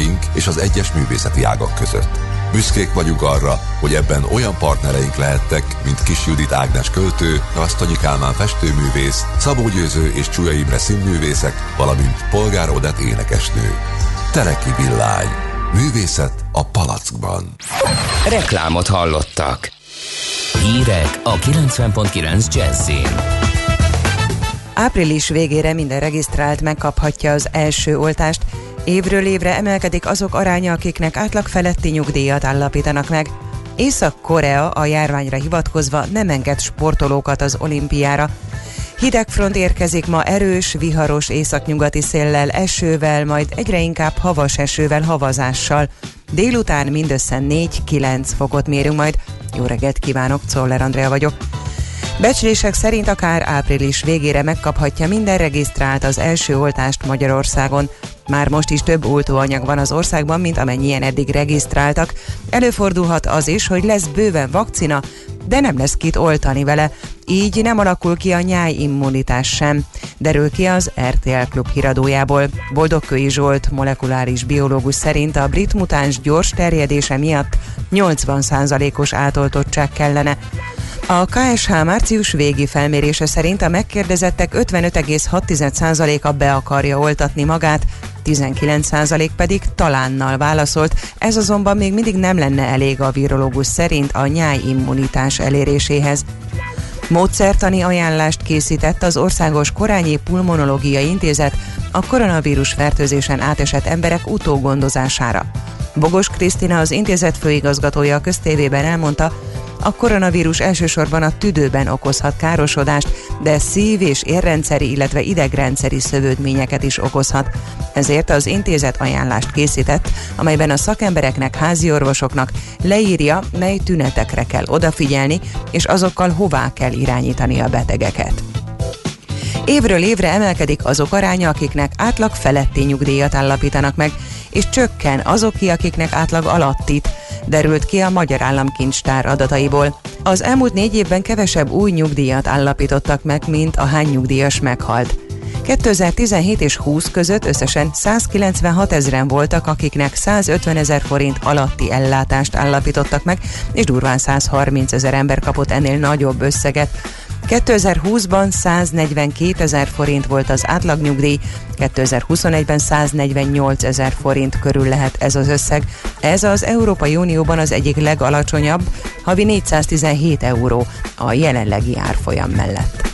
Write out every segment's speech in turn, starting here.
céljaink és az egyes művészeti ágak között. Büszkék vagyunk arra, hogy ebben olyan partnereink lehettek, mint Kis Judit Ágnes költő, Rasztonyi Kálmán festőművész, Szabó Győző és Csúlya Imre színművészek, valamint Polgár Odett énekesnő. Tereki Villány. Művészet a palackban. Reklámot hallottak. Hírek a 90.9 Jazzin. Április végére minden regisztrált megkaphatja az első oltást. Évről évre emelkedik azok aránya, akiknek átlag feletti nyugdíjat állapítanak meg. Észak-Korea a járványra hivatkozva nem enged sportolókat az olimpiára. Hidegfront érkezik ma erős, viharos északnyugati széllel, esővel, majd egyre inkább havas esővel, havazással. Délután mindössze 4-9 fokot mérünk majd. Jó reggelt kívánok, Czoller Andrea vagyok. Becslések szerint akár április végére megkaphatja minden regisztrált az első oltást Magyarországon. Már most is több oltóanyag van az országban, mint amennyien eddig regisztráltak. Előfordulhat az is, hogy lesz bőven vakcina, de nem lesz kit oltani vele, így nem alakul ki a nyájimmunitás sem, derül ki az RTL Klub híradójából. Boldogkői Zsolt molekuláris biológus szerint a brit mutáns gyors terjedése miatt 80%-os átoltottság kellene. A KSH március végi felmérése szerint a megkérdezettek 55,6%-a be akarja oltatni magát, 19% pedig talánnal válaszolt, ez azonban még mindig nem lenne elég a virológus szerint a nyájimmunitás eléréséhez. Módszertani ajánlást készített az Országos Korányi Pulmonológiai Intézet a koronavírus fertőzésen átesett emberek utógondozására. Bogos Krisztina az intézet főigazgatója a köztévében elmondta, a koronavírus elsősorban a tüdőben okozhat károsodást, de szív- és érrendszeri, illetve idegrendszeri szövődményeket is okozhat. Ezért az intézet ajánlást készített, amelyben a szakembereknek, házi orvosoknak leírja, mely tünetekre kell odafigyelni, és azokkal hová kell irányítani a betegeket. Évről évre emelkedik azok aránya, akiknek átlag feletti nyugdíjat állapítanak meg, és csökken azoké, akiknek átlag alattit, derült ki a Magyar Államkincstár adataiból. Az elmúlt négy évben kevesebb új nyugdíjat állapítottak meg, mint a hány nyugdíjas meghalt. 2017 és 20 között összesen 196 ezeren voltak, akiknek 150 ezer forint alatti ellátást állapítottak meg, és durván 130 ezer ember kapott ennél nagyobb összeget. 2020-ban 142 ezer forint volt az átlagnyugdíj, 2021-ben 148 ezer forint körül lehet ez az összeg. Ez az Európai Unióban az egyik legalacsonyabb, havi 417 euró a jelenlegi árfolyam mellett.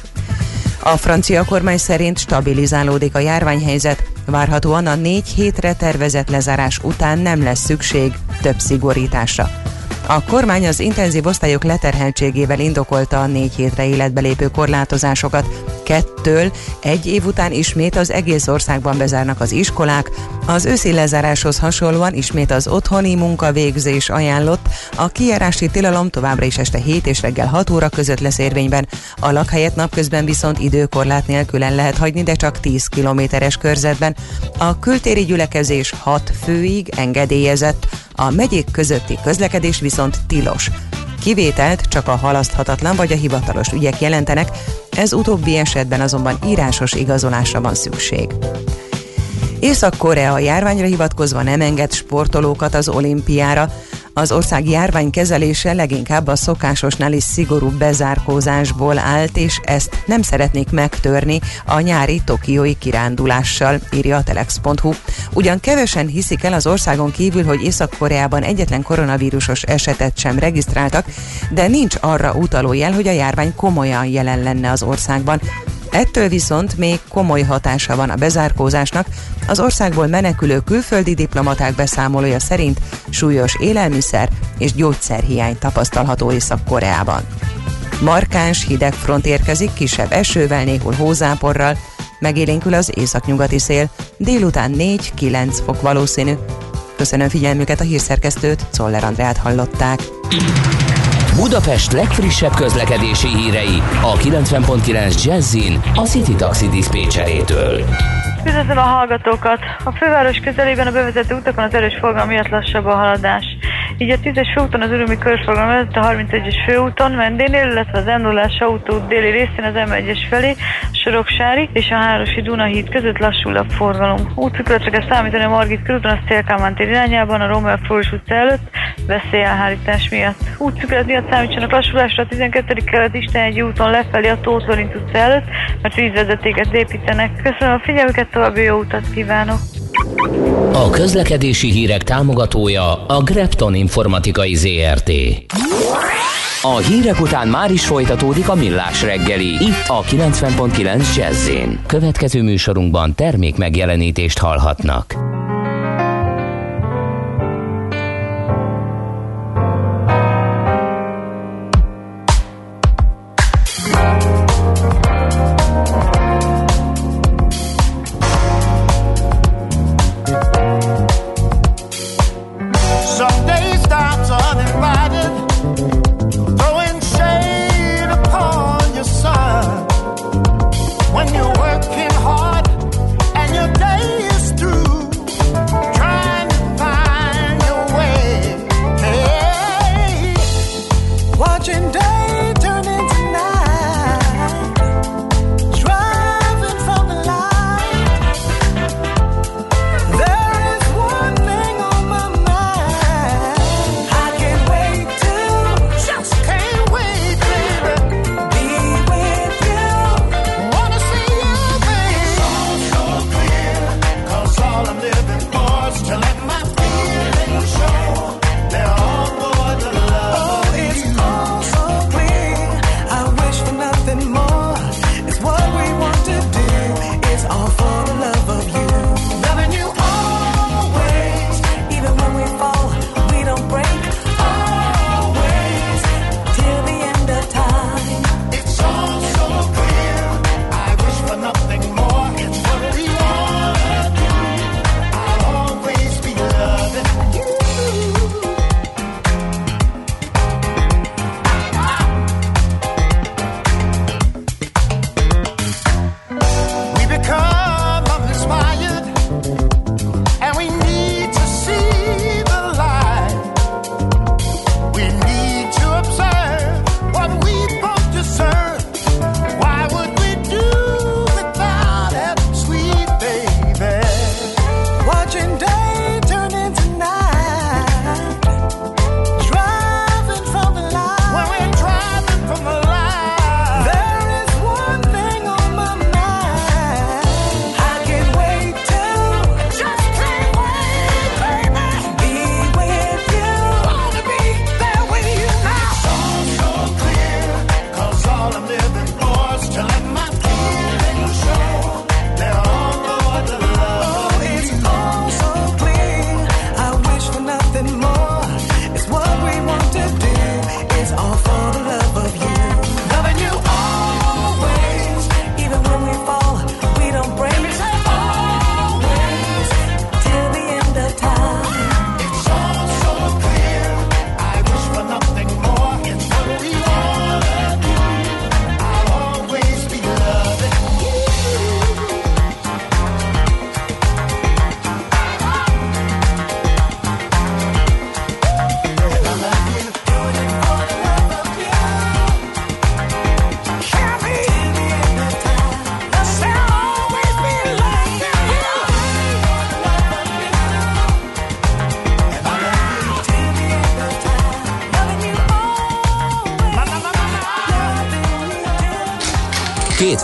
A francia kormány szerint stabilizálódik a járványhelyzet, várhatóan a négy hétre tervezett lezárás után nem lesz szükség több szigorításra. A kormány az intenzív osztályok leterheltségével indokolta a négy hétre életbe lépő korlátozásokat. Kettől egy év után ismét az egész országban bezárnak az iskolák, az őszi lezáráshoz hasonlóan ismét az otthoni munkavégzés ajánlott, a kijárási tilalom továbbra is este 7 és reggel 6 óra között lesz érvényben, a lakhelyet napközben viszont időkorlát nélkülen lehet hagyni, de csak 10 kilométeres körzetben. A kültéri gyülekezés 6 főig engedélyezett, a megyék közötti közlekedés viszont tilos. Kivételt csak a halaszthatatlan vagy a hivatalos ügyek jelentenek, ez utóbbi esetben azonban írásos igazolásra van szükség. Észak-Korea járványra hivatkozva nem enged sportolókat az olimpiára. Az ország járvány kezelése leginkább a szokásosnál is szigorúbb bezárkózásból állt, és ezt nem szeretnék megtörni a nyári tokiói kirándulással, írja a telex.hu. Ugyan kevesen hiszik el az országon kívül, hogy Észak-Koreában egyetlen koronavírusos esetet sem regisztráltak, de nincs arra utaló jel, hogy a járvány komolyan jelen lenne az országban. Ettől viszont még komoly hatása van a bezárkózásnak. Az országból menekülő külföldi diplomaták beszámolója szerint súlyos élelmiszer és gyógyszerhiány tapasztalható Észak-Koreában. Markáns hideg front érkezik kisebb esővel, néhol hózáporral, megélénkül az északnyugati szél, délután 4-9 fok valószínű. Köszönöm figyelmüket a hírszerkesztőt, Czoller Andrát hallották. Budapest legfrissebb közlekedési hírei a 90.9 Jazzin a City Taxi Dispécsejétől. Üdvözlöm a hallgatókat! A főváros közelében a bevezető utakon az erős forgalom miatt lassabb a haladás. Így a 10-es főúton az Örömi körforgalom előtt a 31-es főúton Mendénél, illetve az m autó déli részén az M1-es felé, Soroksári és a Hárosi Dunahíd között lassul a forgalom. Útszükletre kell számítani a Margit körúton, a Szélkámán tér irányában, a Romeo Flóris utca előtt, veszélyelhárítás miatt. Útszüklet miatt számítsanak lassulásra a 12. kelet egy úton lefelé a Tóth Lorint utca előtt, mert vízvezetéket építenek. Köszönöm a figyelmüket, további jó utat kívánok! A közlekedési hírek támogatója a Grepton Informatikai ZRT. A hírek után már is folytatódik a millás reggeli, itt a 90.9 jazz Következő műsorunkban termék megjelenítést hallhatnak.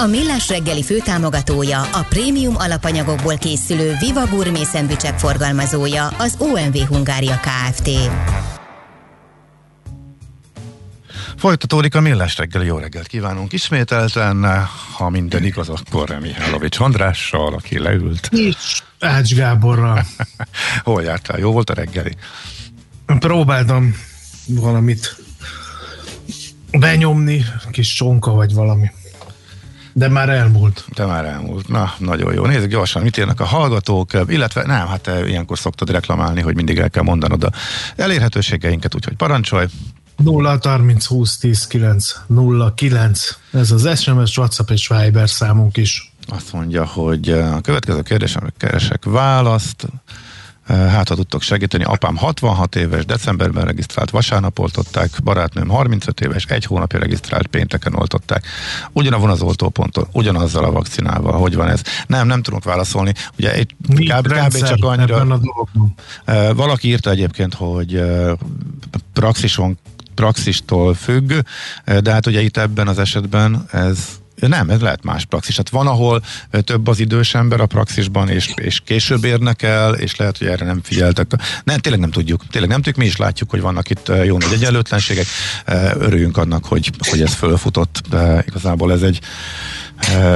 A Millás reggeli főtámogatója, a prémium alapanyagokból készülő Viva Gourmet szendvicsek forgalmazója, az OMV Hungária Kft. Folytatódik a Millás reggeli, jó reggelt kívánunk ismételten, ha minden igaz, akkor Mihálovics Andrással, aki leült. Nincs Ács Gáborral. Hol jártál? Jó volt a reggeli? Próbáltam valamit benyomni, kis csonka vagy valami. De már elmúlt. De már elmúlt. Na, nagyon jó. Nézzük gyorsan, mit írnak a hallgatók, illetve nem, hát te ilyenkor szoktad reklamálni, hogy mindig el kell mondanod a elérhetőségeinket, úgyhogy parancsolj. 0 30 20 10 9 0 9. Ez az SMS, WhatsApp és Viber számunk is. Azt mondja, hogy a következő kérdésemre keresek választ. Hát, ha tudtok segíteni, apám 66 éves, decemberben regisztrált, vasárnap oltották, barátnőm 35 éves, egy hónapja regisztrált, pénteken oltották. Ugyanavon az oltóponton, ugyanazzal a vakcinával, hogy van ez? Nem, nem tudunk válaszolni. Ugye egy kb, kb. csak annyira... Valaki írta egyébként, hogy praxison praxistól függ, de hát ugye itt ebben az esetben ez nem, ez lehet más praxis. Hát van, ahol több az idős ember a praxisban, és, és később érnek el, és lehet, hogy erre nem figyeltek. Nem, tényleg nem tudjuk. Tényleg nem tudjuk, mi is látjuk, hogy vannak itt jó nagy egyenlőtlenségek. Örüljünk annak, hogy, hogy ez fölfutott. De igazából ez egy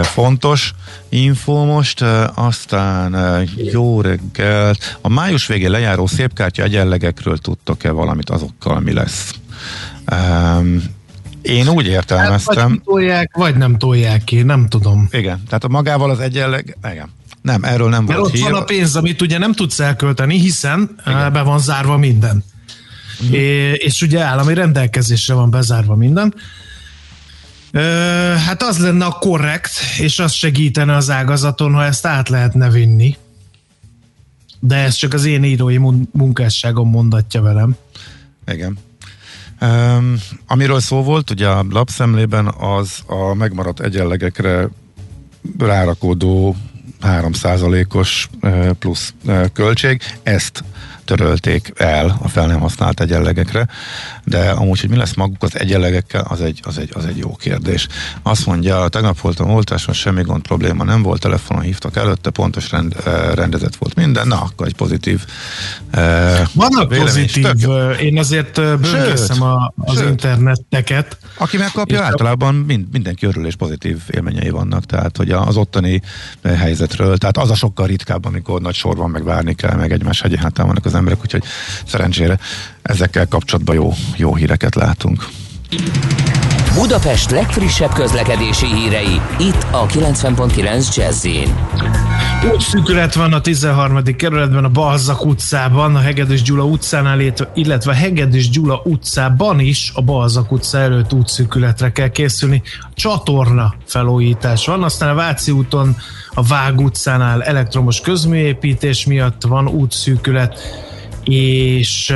fontos info most, aztán jó reggelt. A május végén lejáró szépkártya egyenlegekről tudtok-e valamit azokkal, mi lesz? Um, én úgy értelmeztem. Vagy tolják, vagy nem tolják ki, nem tudom. Igen, tehát a magával az egyenleg, igen. Nem, erről nem Mert volt ott hír. van a pénz, amit ugye nem tudsz elkölteni, hiszen igen. be van zárva minden. Mm. É, és ugye állami rendelkezésre van bezárva minden. Ö, hát az lenne a korrekt, és az segítene az ágazaton, ha ezt át lehetne vinni. De ez csak az én írói munkásságom mondatja velem. Igen. Um, amiről szó volt, ugye a lapszemlében az a megmaradt egyenlegekre rárakódó 3%-os plusz költség, ezt törölték el a fel nem használt egyenlegekre, de amúgy, hogy mi lesz maguk az egyenlegekkel, az egy, az egy, az egy jó kérdés. Azt mondja, tegnap voltam oltáson, semmi gond probléma nem volt, telefonon hívtak előtte, pontos rend, eh, rendezett volt minden, na, akkor egy pozitív uh, Vannak pozitív, én azért eh, bőrkészem az sőt. interneteket. Aki megkapja, általában mind, mindenki örül és pozitív élményei vannak, tehát hogy az ottani helyzetről, tehát az a sokkal ritkább, amikor nagy sor van, meg várni kell, meg egymás hegyi hátán vannak az emberek, úgyhogy szerencsére ezekkel kapcsolatban jó, jó híreket látunk. Budapest legfrissebb közlekedési hírei, itt a 90.9 jazz úgy szűkület van a 13. kerületben, a Balzak utcában, a Hegedűs Gyula utcánál, illetve a Hegedűs Gyula utcában is a Balzak utca előtt útszűkületre kell készülni. Csatorna felújítás van, aztán a Váci úton, a Vág utcánál elektromos közműépítés miatt van útszűkület, és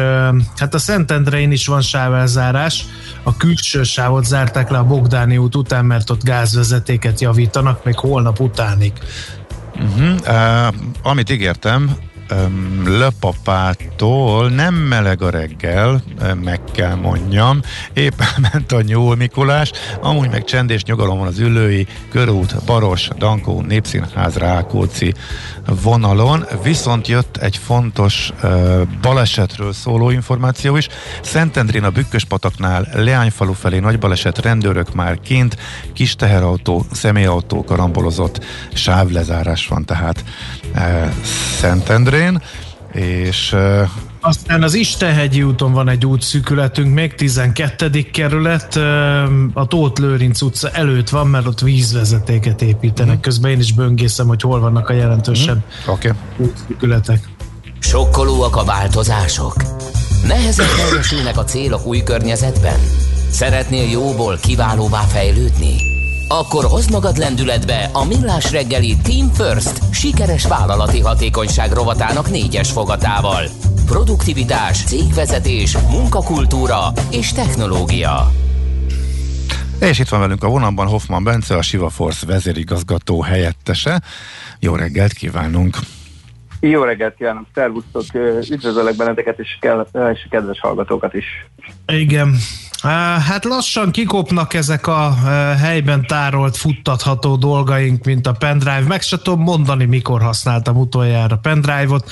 hát a Szentendrein is van sávelzárás, a külső sávot zárták le a Bogdáni út után, mert ott gázvezetéket javítanak, még holnap utánig. Uh-huh. Uh, amit ígértem, löpapától nem meleg a reggel, meg kell mondjam. Éppen ment a nyúl Mikulás, amúgy meg csend és nyugalom van az ülői, körút, Baros, Dankó, Népszínház, Rákóczi vonalon, viszont jött egy fontos uh, balesetről szóló információ is. Szentendrén a Bükköspataknál Leányfalu felé nagy baleset, rendőrök már kint, kis teherautó, személyautó karambolozott, sávlezárás van tehát uh, Szentendrén Veszprén, és aztán az Istenhegyi úton van egy útszűkületünk, még 12. kerület, a Tóth Lőrinc utca előtt van, mert ott vízvezetéket építenek. Mm. Közben én is böngészem, hogy hol vannak a jelentősebb mm. okay. útszűkületek. Sokkolóak a változások? Nehezen teljesülnek a célok új környezetben? Szeretnél jóból kiválóvá fejlődni? Akkor hozd magad lendületbe a Millás reggeli Team First sikeres vállalati hatékonyság rovatának négyes fogatával. Produktivitás, cégvezetés, munkakultúra és technológia. És itt van velünk a vonalban Hoffman Bence, a Siva Force vezérigazgató helyettese. Jó reggelt kívánunk! Jó reggelt kívánok, szervusztok, üdvözöllek benneteket, és, kell, és kedves hallgatókat is. Igen, Hát lassan kikopnak ezek a helyben tárolt, futtatható dolgaink, mint a pendrive. Meg se tudom mondani, mikor használtam utoljára pendrive-ot,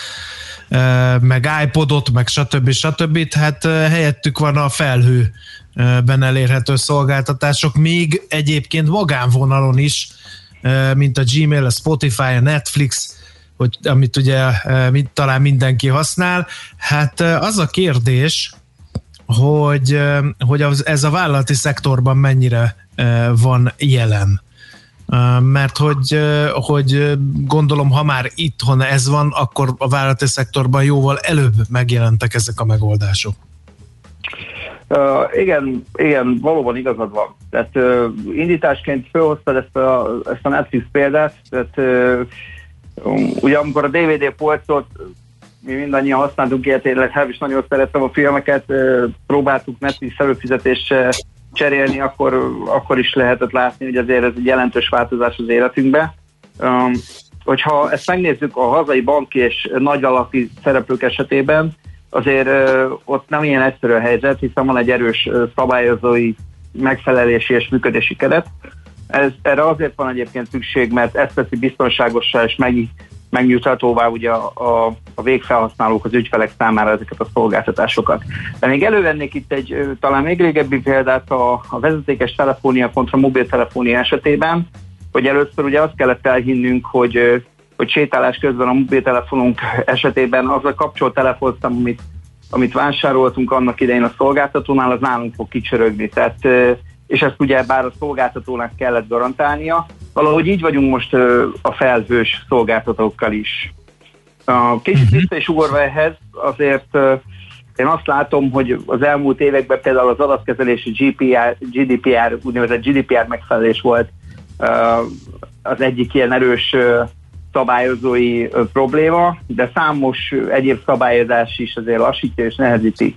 meg iPodot, meg stb. stb. Hát helyettük van a felhőben elérhető szolgáltatások, még egyébként magánvonalon is, mint a Gmail, a Spotify, a Netflix, hogy, amit ugye mint talán mindenki használ. Hát az a kérdés, hogy, hogy az, ez a vállalati szektorban mennyire van jelen. mert hogy, hogy gondolom, ha már itthon ez van, akkor a vállalati szektorban jóval előbb megjelentek ezek a megoldások. Uh, igen, igen, valóban igazad van. Tehát uh, indításként felhoztad ezt a, ezt a Netflix példát, tehát uh, ugye amikor a DVD polcot mi mindannyian használtunk ilyet, én is nagyon szerettem a filmeket, próbáltuk Netflix előfizetést cserélni, akkor, akkor is lehetett látni, hogy azért ez egy jelentős változás az életünkbe. Hogyha ezt megnézzük a hazai banki és nagyalapí szereplők esetében, azért ott nem ilyen egyszerű a helyzet, hiszen van egy erős szabályozói megfelelési és működési keret. Ez, erre azért van egyébként szükség, mert ezt teszi biztonságosá és megnyugtatóvá ugye a, a, a végfelhasználók, az ügyfelek számára ezeket a szolgáltatásokat. De még elővennék itt egy talán még régebbi példát a, a vezetékes telefónia kontra mobiltelefónia esetében, hogy először ugye azt kellett elhinnünk, hogy hogy sétálás közben a mobiltelefonunk esetében az a kapcsolt telefonszám, amit, amit vásároltunk annak idején a szolgáltatónál, az nálunk fog kicsörögni. Tehát, és ezt ugye bár a szolgáltatónak kellett garantálnia, valahogy így vagyunk most a felhős szolgáltatókkal is. Kicsit uh-huh. vissza is ugorva ehhez, azért én azt látom, hogy az elmúlt években például az adatkezelési GPR, GDPR, úgynevezett GDPR megfelelés volt az egyik ilyen erős szabályozói probléma, de számos egyéb szabályozás is azért lassítja és nehezíti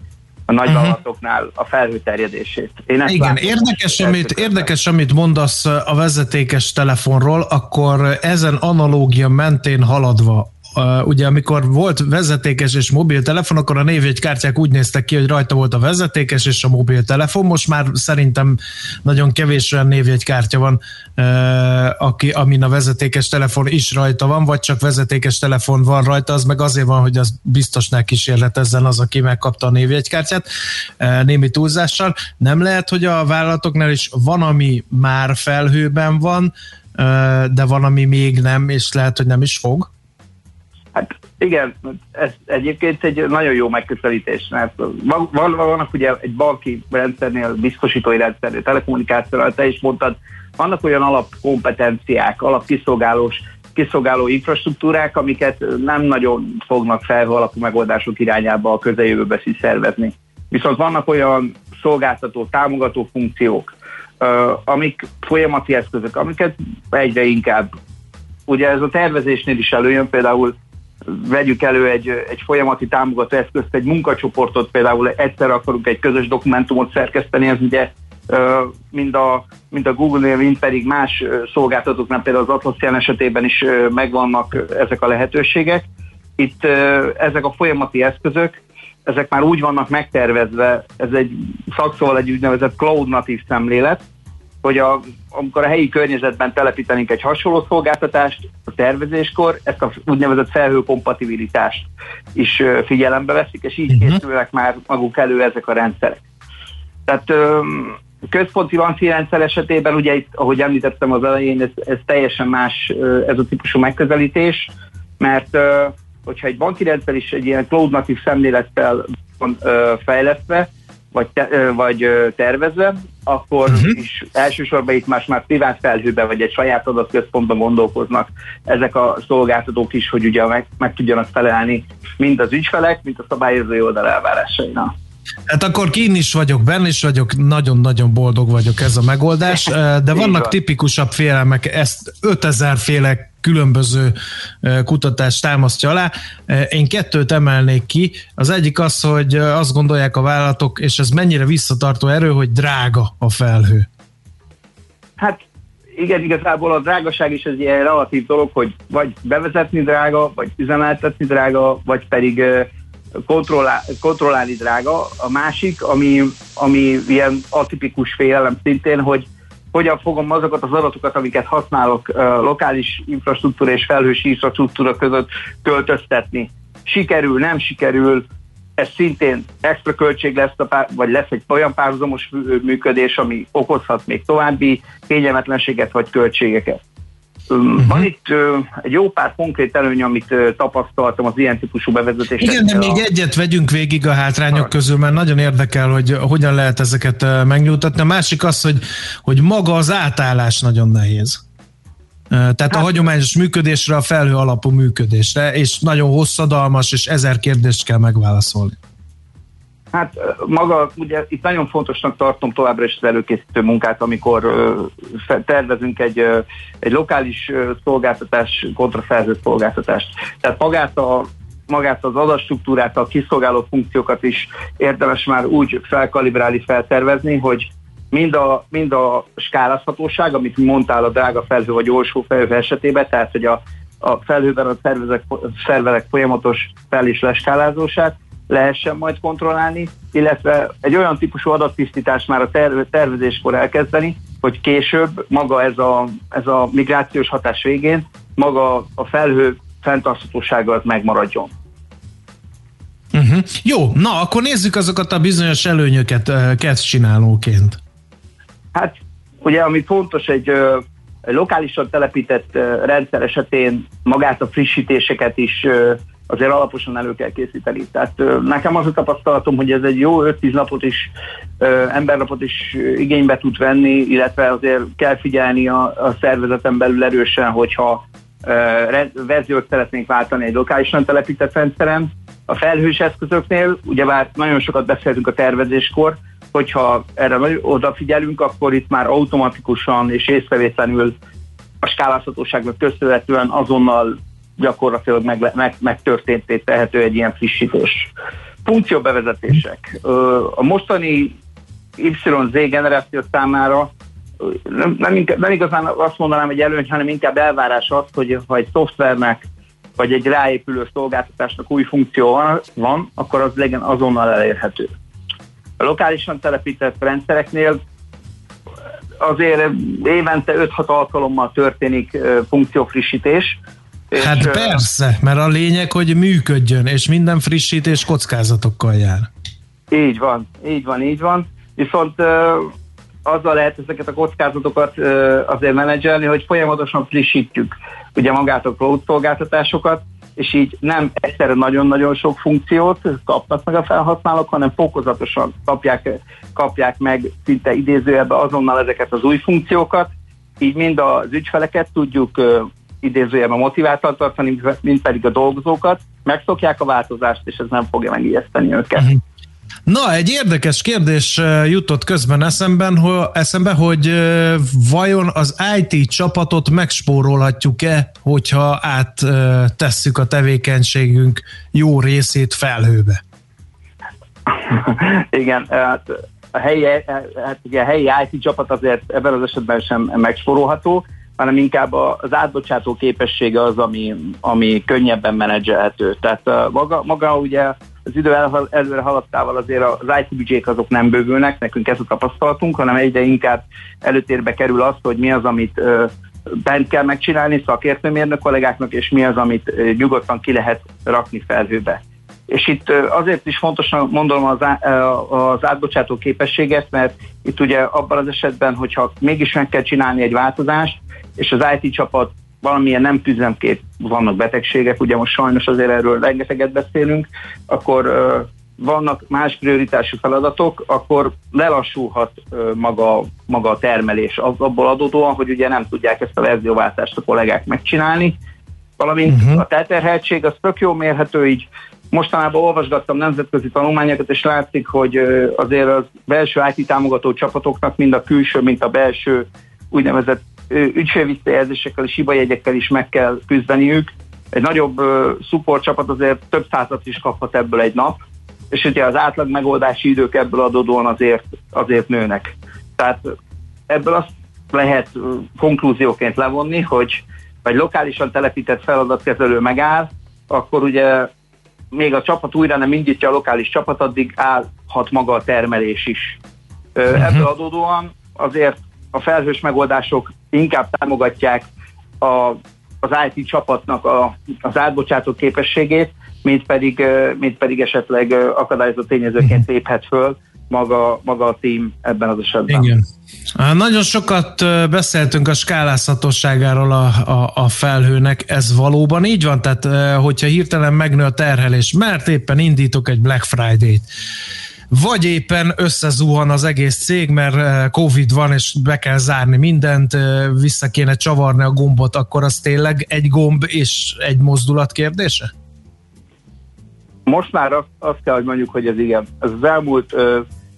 a nagyvállalatoknál a felhőterjedését. Én Igen, látom, érdekes, amit, érdekes, amit mondasz a vezetékes telefonról, akkor ezen analógia mentén haladva ugye amikor volt vezetékes és mobiltelefon, akkor a névjegykártyák úgy néztek ki, hogy rajta volt a vezetékes és a mobiltelefon. Most már szerintem nagyon kevés olyan névjegykártya van, aki, amin a vezetékes telefon is rajta van, vagy csak vezetékes telefon van rajta, az meg azért van, hogy az biztosnál kísérletezzen az, aki megkapta a névjegykártyát némi túlzással. Nem lehet, hogy a vállalatoknál is van, ami már felhőben van, de van, ami még nem, és lehet, hogy nem is fog? Igen, ez egyébként egy nagyon jó megközelítés, mert van, van, vannak ugye egy banki rendszernél, biztosítói rendszernél, telekommunikációnál, te is mondtad, vannak olyan alapkompetenciák, alapkiszolgálós kiszolgáló infrastruktúrák, amiket nem nagyon fognak felhő alapú megoldások irányába a közeljövőbe szervezni. Viszont vannak olyan szolgáltató, támogató funkciók, amik folyamati eszközök, amiket egyre inkább ugye ez a tervezésnél is előjön, például vegyük elő egy, egy folyamati támogató eszközt, egy munkacsoportot, például egyszer akarunk egy közös dokumentumot szerkeszteni, ez ugye mind a, mind a Google-nél, mind pedig más szolgáltatóknál, például az Atlassian esetében is megvannak ezek a lehetőségek. Itt ezek a folyamati eszközök, ezek már úgy vannak megtervezve, ez egy szakszóval egy úgynevezett cloud natív szemlélet, hogy a, amikor a helyi környezetben telepítenénk egy hasonló szolgáltatást a tervezéskor, ezt a úgynevezett felhőkompatibilitást is figyelembe veszik, és így uh-huh. készülnek már maguk elő ezek a rendszerek. Tehát központi banki rendszer esetében, ugye itt, ahogy említettem az elején, ez, ez teljesen más ez a típusú megközelítés, mert hogyha egy banki rendszer is egy ilyen cloud natív szemlélettel van fejlesztve, vagy, te, vagy tervezve, akkor uh-huh. is elsősorban itt más már privát felhőbe, vagy egy saját adatközpontban gondolkoznak ezek a szolgáltatók is, hogy ugye meg, meg tudjanak felelni mind az ügyfelek, mind a szabályozói oldal elvárásainak. Hát akkor kín is vagyok, benne is vagyok, nagyon-nagyon boldog vagyok ez a megoldás, de vannak tipikusabb félelmek, ezt 5000 féle különböző kutatás támasztja alá. Én kettőt emelnék ki. Az egyik az, hogy azt gondolják a vállalatok, és ez mennyire visszatartó erő, hogy drága a felhő. Hát igen, igazából a drágaság is egy ilyen relatív dolog, hogy vagy bevezetni drága, vagy üzemeltetni drága, vagy pedig kontrollál, kontrollálni drága. A másik, ami, ami ilyen atipikus félelem szintén, hogy hogyan fogom azokat az adatokat, amiket használok lokális infrastruktúra és felhős infrastruktúra között költöztetni. Sikerül, nem sikerül, ez szintén extra költség lesz, a pár, vagy lesz egy olyan párhuzamos működés, ami okozhat még további kényelmetlenséget vagy költségeket. Uh-huh. Van itt uh, egy jó pár konkrét előny, amit uh, tapasztaltam az ilyen típusú bevezetésre. Igen, de még a... egyet vegyünk végig a hátrányok közül, mert nagyon érdekel, hogy hogyan lehet ezeket uh, megnyújtatni. A másik az, hogy, hogy maga az átállás nagyon nehéz. Tehát hát, a hagyományos működésre, a felhő alapú működésre, és nagyon hosszadalmas, és ezer kérdést kell megválaszolni. Hát maga, ugye itt nagyon fontosnak tartom továbbra is az előkészítő munkát, amikor uh, tervezünk egy, uh, egy lokális uh, szolgáltatás kontra felhő szolgáltatást. Tehát magát a magát az adatstruktúrát, a kiszolgáló funkciókat is érdemes már úgy felkalibrálni, feltervezni, hogy mind a, mind a skálázhatóság, amit mondtál a drága felhő vagy olsó felhő esetében, tehát hogy a, a felhőben a szervezek, szerverek folyamatos fel- és leskálázósát lehessen majd kontrollálni, illetve egy olyan típusú adattisztítást már a terv, tervezéskor elkezdeni, hogy később maga ez a, ez a migrációs hatás végén maga a felhő fenntarthatósága az megmaradjon. Uh-huh. Jó, na akkor nézzük azokat a bizonyos előnyöket uh, kezd csinálóként. Hát ugye ami fontos egy, egy lokálisan telepített rendszer esetén magát a frissítéseket is azért alaposan elő kell készíteni. Tehát nekem az a tapasztalatom, hogy ez egy jó 5-10 napot is, embernapot is igénybe tud venni, illetve azért kell figyelni a, a szervezeten belül erősen, hogyha verziót szeretnénk váltani egy lokálisan telepített rendszeren. A felhős eszközöknél, ugyebár nagyon sokat beszéltünk a tervezéskor, hogyha erre odafigyelünk, akkor itt már automatikusan és észrevétlenül a skálázhatóságnak köszönhetően azonnal gyakorlatilag meg, meg, megtörténté tehető egy ilyen frissítés. Funkcióbevezetések. A mostani YZ generáció számára nem, nem, nem igazán azt mondanám, hogy előny, hanem inkább elvárás az, hogy ha egy szoftvernek vagy egy ráépülő szolgáltatásnak új funkció van, van akkor az legyen azonnal elérhető. A lokálisan telepített rendszereknél azért évente 5-6 alkalommal történik funkciófrissítés. Hát és, persze, mert a lényeg, hogy működjön, és minden frissítés kockázatokkal jár. Így van, így van, így van. Viszont azzal lehet ezeket a kockázatokat azért menedzselni, hogy folyamatosan frissítjük ugye magát a cloud szolgáltatásokat, és így nem egyszerre nagyon-nagyon sok funkciót kapnak meg a felhasználók, hanem fokozatosan kapják, kapják meg szinte idézőjelben azonnal ezeket az új funkciókat, így mind az ügyfeleket tudjuk idézőjelben motiváltan tartani, mint pedig a dolgozókat, megszokják a változást, és ez nem fogja megijeszteni őket. Uh-huh. Na, egy érdekes kérdés jutott közben eszemben, hogy, eszembe, hogy vajon az IT csapatot megspórolhatjuk-e, hogyha áttesszük a tevékenységünk jó részét felhőbe? Igen, hát a helyi, hát ugye a helyi IT csapat azért ebben az esetben sem megspórolható, hanem inkább az átbocsátó képessége az, ami, ami könnyebben menedzselhető. Tehát maga, maga ugye az idő előre haladtával azért az IT büdzsék azok nem bővülnek, nekünk ez a tapasztalatunk, hanem egyre inkább előtérbe kerül az, hogy mi az, amit bent kell megcsinálni szakértőmérnök kollégáknak, és mi az, amit nyugodtan ki lehet rakni felhőbe. És itt azért is fontos mondom az, az átbocsátó képességet, mert itt ugye abban az esetben, hogyha mégis meg kell csinálni egy változást, és az IT csapat valamilyen nem tüzemkép, vannak betegségek, ugye most sajnos azért erről rengeteget beszélünk, akkor vannak más prioritású feladatok, akkor lelassulhat maga, maga a termelés abból adódóan, hogy ugye nem tudják ezt a verzióváltást a kollégák megcsinálni, valamint uh-huh. a teterheltség az tök jó mérhető, így mostanában olvasgattam nemzetközi tanulmányokat, és látszik, hogy azért az belső IT támogató csapatoknak mind a külső, mint a belső úgynevezett ügyfélvisszajelzésekkel és hibajegyekkel is meg kell küzdeniük. Egy nagyobb support csapat azért több százat is kaphat ebből egy nap, és ugye az átlag megoldási idők ebből adódóan azért, azért nőnek. Tehát ebből azt lehet konklúzióként levonni, hogy egy lokálisan telepített feladatkezelő megáll, akkor ugye még a csapat újra nem indítja a lokális csapat, addig állhat maga a termelés is. Ebből adódóan azért a felhős megoldások inkább támogatják a, az IT csapatnak a, az átbocsátó képességét, mint pedig, mint pedig esetleg akadályozó tényezőként léphet föl maga, maga a team ebben az esetben. Igen. Nagyon sokat beszéltünk a skálázhatóságáról a, a, a felhőnek, ez valóban így van? Tehát, hogyha hirtelen megnő a terhelés, mert éppen indítok egy Black Friday-t, vagy éppen összezuhan az egész cég, mert Covid van, és be kell zárni mindent, vissza kéne csavarni a gombot, akkor az tényleg egy gomb és egy mozdulat kérdése? Most már azt, azt kell, hogy mondjuk, hogy ez igen. Ez az elmúlt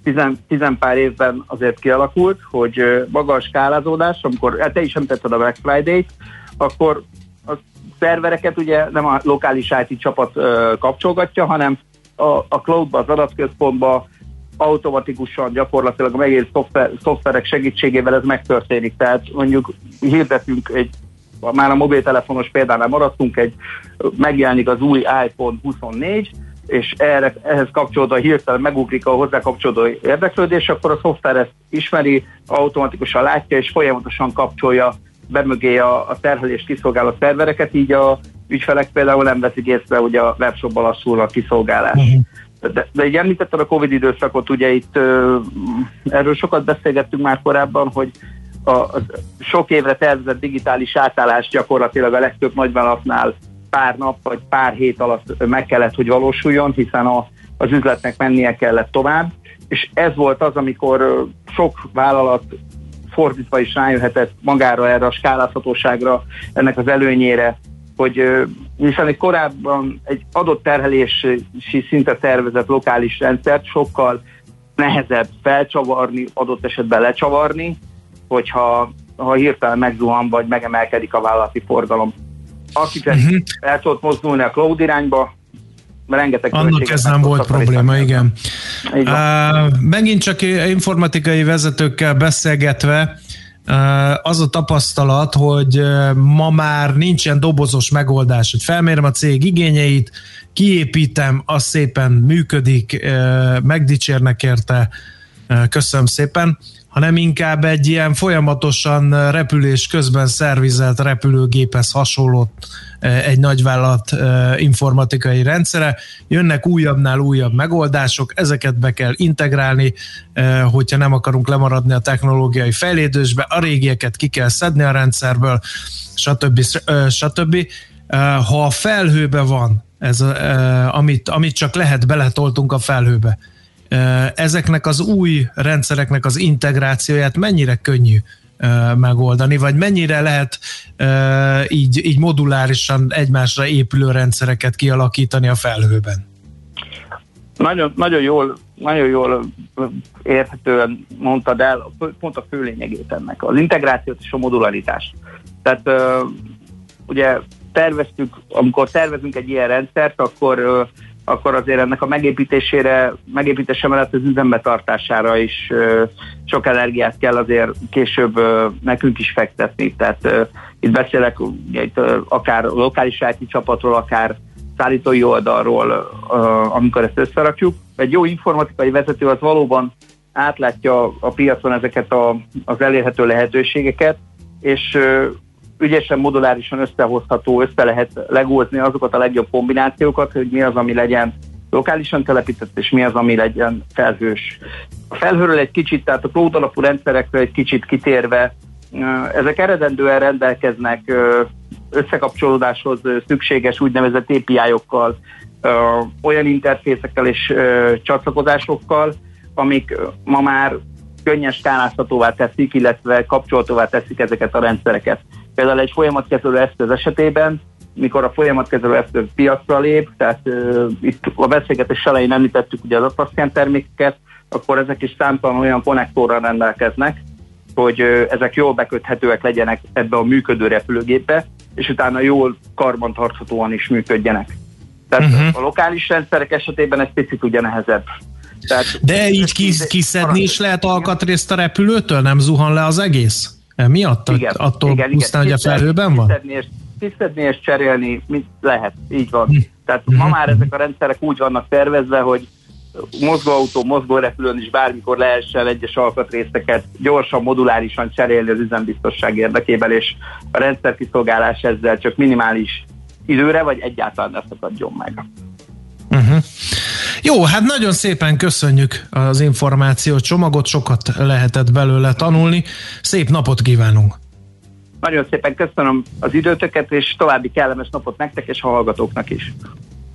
tizen, tizen pár évben azért kialakult, hogy maga a skálázódás, amikor hát te is említetted a Black Friday-t, akkor a szervereket ugye nem a lokális IT csapat kapcsolgatja, hanem a, a cloudba, az adatközpontba automatikusan gyakorlatilag a megélt szoftver, szoftverek segítségével ez megtörténik. Tehát mondjuk hirdetünk egy már a mobiltelefonos példánál maradtunk, egy, megjelenik az új iPhone 24, és erre, ehhez kapcsolódva hirtelen megugrik a hozzá kapcsolódó érdeklődés, akkor a szoftver ezt ismeri, automatikusan látja, és folyamatosan kapcsolja bemögé a, a terhelést kiszolgáló szervereket, így a ügyfelek például nem veszik észre, hogy a webshopban lassul a kiszolgálás. Uh-huh. De, de így említetted a Covid időszakot, ugye itt ö, erről sokat beszélgettünk már korábban, hogy a, a sok évre tervezett digitális átállás gyakorlatilag a legtöbb nagyvállalatnál pár nap vagy pár hét alatt meg kellett, hogy valósuljon, hiszen a, az üzletnek mennie kellett tovább, és ez volt az, amikor sok vállalat fordítva is rájöhetett magára erre a skálázhatóságra, ennek az előnyére, hogy hiszen egy korábban egy adott terhelési szinte tervezett lokális rendszert sokkal nehezebb felcsavarni, adott esetben lecsavarni, hogyha ha hirtelen megzuhan, vagy megemelkedik a vállalati forgalom. Akik uh-huh. el tudott mozdulni a cloud irányba, rengeteg Annak ez nem volt probléma, igen. Uh, megint csak informatikai vezetőkkel beszélgetve, az a tapasztalat, hogy ma már nincsen dobozos megoldás, hogy felmérem a cég igényeit, kiépítem, az szépen működik, megdicsérnek érte, köszönöm szépen, hanem inkább egy ilyen folyamatosan repülés közben szervizelt repülőgéphez hasonlott egy nagyvállalat informatikai rendszere. Jönnek újabbnál újabb megoldások, ezeket be kell integrálni, hogyha nem akarunk lemaradni a technológiai fejlődésbe, a régieket ki kell szedni a rendszerből, stb. stb. Ha a felhőbe van, ez, amit, amit csak lehet, beletoltunk a felhőbe, ezeknek az új rendszereknek az integrációját mennyire könnyű megoldani, vagy mennyire lehet így, így modulárisan egymásra épülő rendszereket kialakítani a felhőben? Nagyon, nagyon, jól, nagyon jól érthetően mondtad el pont a fő lényegét ennek, az integrációt és a modularitást. Tehát ugye terveztük, amikor tervezünk egy ilyen rendszert, akkor akkor azért ennek a megépítésére, megépítése mellett az üzembe tartására is sok energiát kell azért később nekünk is fektetni. Tehát itt beszélek itt, akár lokális IT csapatról, akár szállítói oldalról, amikor ezt összerakjuk. Egy jó informatikai vezető az valóban átlátja a piacon ezeket a, az elérhető lehetőségeket, és ügyesen, modulárisan összehozható, össze lehet legózni azokat a legjobb kombinációkat, hogy mi az, ami legyen lokálisan telepített, és mi az, ami legyen felhős. A felhőről egy kicsit, tehát a cloud alapú rendszerekről egy kicsit kitérve, ezek eredendően rendelkeznek összekapcsolódáshoz szükséges úgynevezett API-okkal, olyan interfészekkel és csatlakozásokkal, amik ma már könnyen skálázhatóvá teszik, illetve kapcsolhatóvá teszik ezeket a rendszereket. Például egy folyamatkezelő eszköz esetében, mikor a folyamatkezelő eszköz piacra lép, tehát uh, itt a beszélgetés elején említettük ugye az Atlassian termékeket, akkor ezek is számtalan olyan konnektorral rendelkeznek, hogy uh, ezek jól beköthetőek legyenek ebbe a működő repülőgépbe, és utána jól karbantarthatóan is működjenek. Tehát uh-huh. a lokális rendszerek esetében ez picit ugye nehezebb. Tehát, De így kis, kiszedni is lehet alkatrészt a repülőtől? Nem zuhan le az egész? Miatt? Igen, attól igen, pusztán, igen. hogy a felhőben van? Kiszedni és, cserélni mit lehet, így van. Hm. Tehát ma hm. már ezek a rendszerek úgy vannak tervezve, hogy mozgóautó, mozgórepülőn is bármikor lehessen egyes alkatrészeket gyorsan, modulárisan cserélni az üzembiztosság érdekében, és a rendszer kiszolgálás ezzel csak minimális időre, vagy egyáltalán ne szakadjon meg. Uh-huh. Jó, hát nagyon szépen köszönjük az információ csomagot, sokat lehetett belőle tanulni. Szép napot kívánunk! Nagyon szépen köszönöm az időtöket, és további kellemes napot nektek és a hallgatóknak is.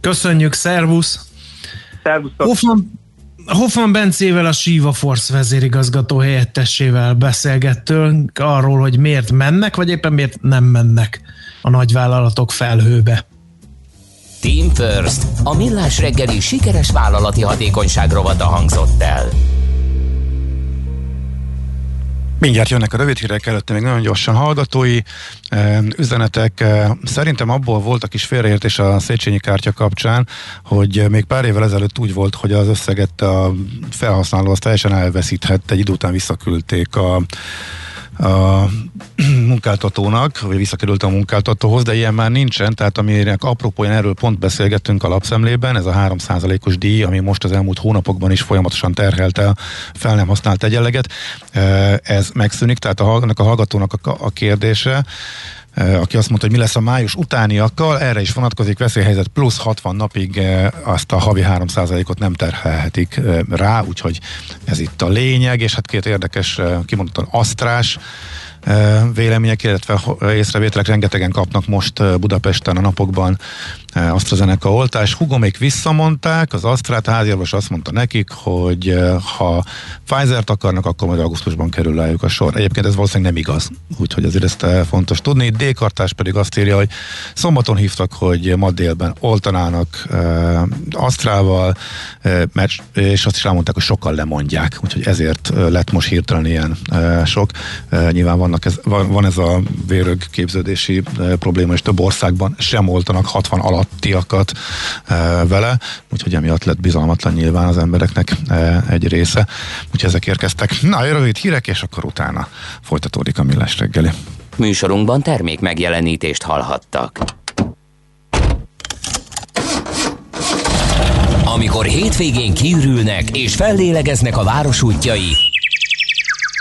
Köszönjük, szervusz! Szervusztok! Hoffman, Hoffman Bencével, a Siva Force vezérigazgató helyettessével beszélgettünk arról, hogy miért mennek, vagy éppen miért nem mennek a nagyvállalatok felhőbe. Team First, a millás reggeli sikeres vállalati hatékonyság rovata hangzott el. Mindjárt jönnek a rövid hírek előtte, még nagyon gyorsan hallgatói üzenetek. Szerintem abból voltak is félreértés a Széchenyi kártya kapcsán, hogy még pár évvel ezelőtt úgy volt, hogy az összeget a felhasználó az teljesen elveszíthet, egy idő után visszaküldték a a munkáltatónak, vagy visszakerült a munkáltatóhoz, de ilyen már nincsen, tehát aminek apropóján erről pont beszélgettünk a lapszemlében, ez a 3%-os díj, ami most az elmúlt hónapokban is folyamatosan terhelte a fel nem használt egyenleget, ez megszűnik, tehát a, a hallgatónak a, a kérdése, aki azt mondta, hogy mi lesz a május utániakkal, erre is vonatkozik veszélyhelyzet plusz 60 napig azt a havi 3%-ot nem terhelhetik rá, úgyhogy ez itt a lényeg, és hát két érdekes, kimondottan asztrás vélemények, illetve észrevételek rengetegen kapnak most Budapesten a napokban AstraZeneca oltás. még visszamondták, az Astrát háziorvos azt mondta nekik, hogy ha Pfizer-t akarnak, akkor majd augusztusban kerül rájuk a sor. Egyébként ez valószínűleg nem igaz, úgyhogy azért ezt fontos tudni. D-kartás pedig azt írja, hogy szombaton hívtak, hogy ma délben oltanának Astrával, mert, és azt is elmondták, hogy sokkal lemondják, úgyhogy ezért lett most hirtelen ilyen sok. Nyilván vannak ez, van, van ez a vérög képződési probléma, és több országban sem oltanak 60 alatt alattiakat e, vele, úgyhogy emiatt lett bizalmatlan nyilván az embereknek e, egy része. Úgyhogy ezek érkeztek. Na, rövid hírek, és akkor utána folytatódik a millás reggeli. Műsorunkban termék megjelenítést hallhattak. Amikor hétvégén kiürülnek és fellélegeznek a város útjai,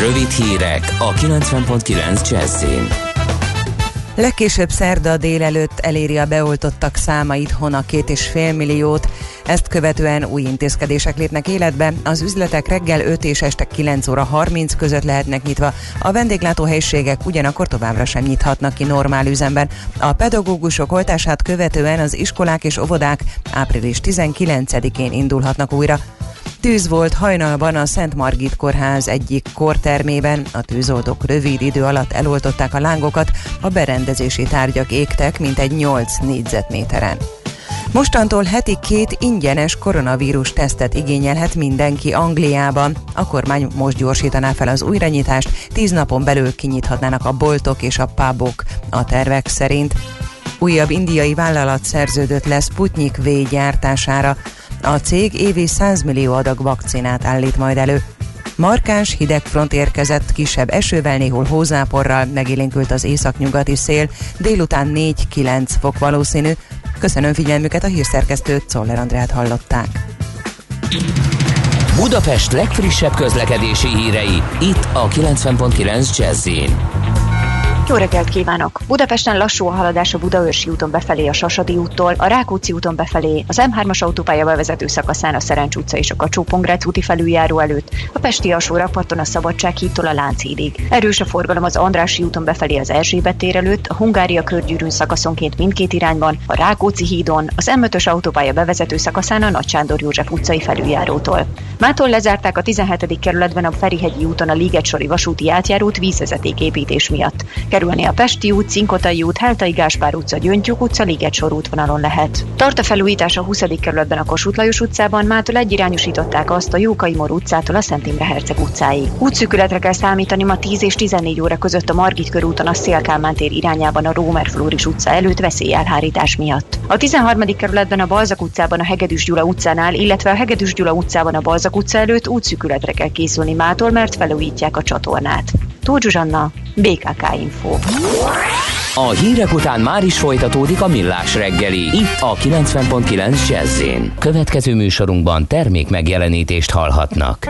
Rövid hírek a 90.9 Jazzin. Legkésőbb szerda délelőtt eléri a beoltottak száma itthon a két és fél milliót. Ezt követően új intézkedések lépnek életbe. Az üzletek reggel 5 és este 9 óra 30 között lehetnek nyitva. A vendéglátóhelyiségek ugyanakkor továbbra sem nyithatnak ki normál üzemben. A pedagógusok oltását követően az iskolák és óvodák április 19-én indulhatnak újra. Tűz volt hajnalban a Szent Margit kórház egyik kortermében. A tűzoldók rövid idő alatt eloltották a lángokat, a berendezési tárgyak égtek, mint egy 8 négyzetméteren. Mostantól heti két ingyenes koronavírus tesztet igényelhet mindenki Angliában. A kormány most gyorsítaná fel az újranyitást, tíz napon belül kinyithatnának a boltok és a pubok a tervek szerint. Újabb indiai vállalat szerződött lesz Sputnik V gyártására. A cég évi 100 millió adag vakcinát állít majd elő. Markáns hidegfront érkezett kisebb esővel, néhol hózáporral, megélénkült az északnyugati szél, délután 4-9 fok valószínű. Köszönöm figyelmüket, a hírszerkesztőt Czoller Andrát hallották. Budapest legfrissebb közlekedési hírei, itt a 90.9 jazz jó reggelt kívánok! Budapesten lassú a haladás a Budaörsi úton befelé a Sasadi úttól, a Rákóczi úton befelé, az M3-as autópálya bevezető szakaszán a Szerencs utca és a kacsó úti felüljáró előtt, a Pesti alsó rakparton a Szabadság hídtól a Lánchídig. Erős a forgalom az Andrási úton befelé az Erzsébet tér előtt, a Hungária körgyűrűn szakaszonként mindkét irányban, a Rákóczi hídon, az M5-ös autópálya bevezető szakaszán a Nagy Sándor József utcai felüljárótól. Mától lezárták a 17. kerületben a Ferihegyi úton a Ligetsori vasúti átjárót vízvezetéképítés miatt kerülni a Pesti út, Cinkotai út, Heltai Gáspár utca, Gyöngytyúk utca, Ligetsor útvonalon lehet. Tart a felújítás a 20. kerületben a Kossuth Lajos utcában, mától egyirányosították azt a Jókai Mor utcától a Szent Imre Herceg utcáig. Útszűkületre kell számítani ma 10 és 14 óra között a Margit körúton a Szélkálmán tér irányában a Rómer Flóris utca előtt veszélyelhárítás miatt. A 13. kerületben a Balzak utcában a Hegedűs Gyula utcánál, illetve a Hegedűs Gyula utcában a Balzak utca előtt útszűkületre kell készülni mától, mert felújítják a csatornát. Tóth Zsuzsanna, BKK Info. A hírek után már is folytatódik a millás reggeli. Itt a 90.9 jazz Következő műsorunkban termék megjelenítést hallhatnak.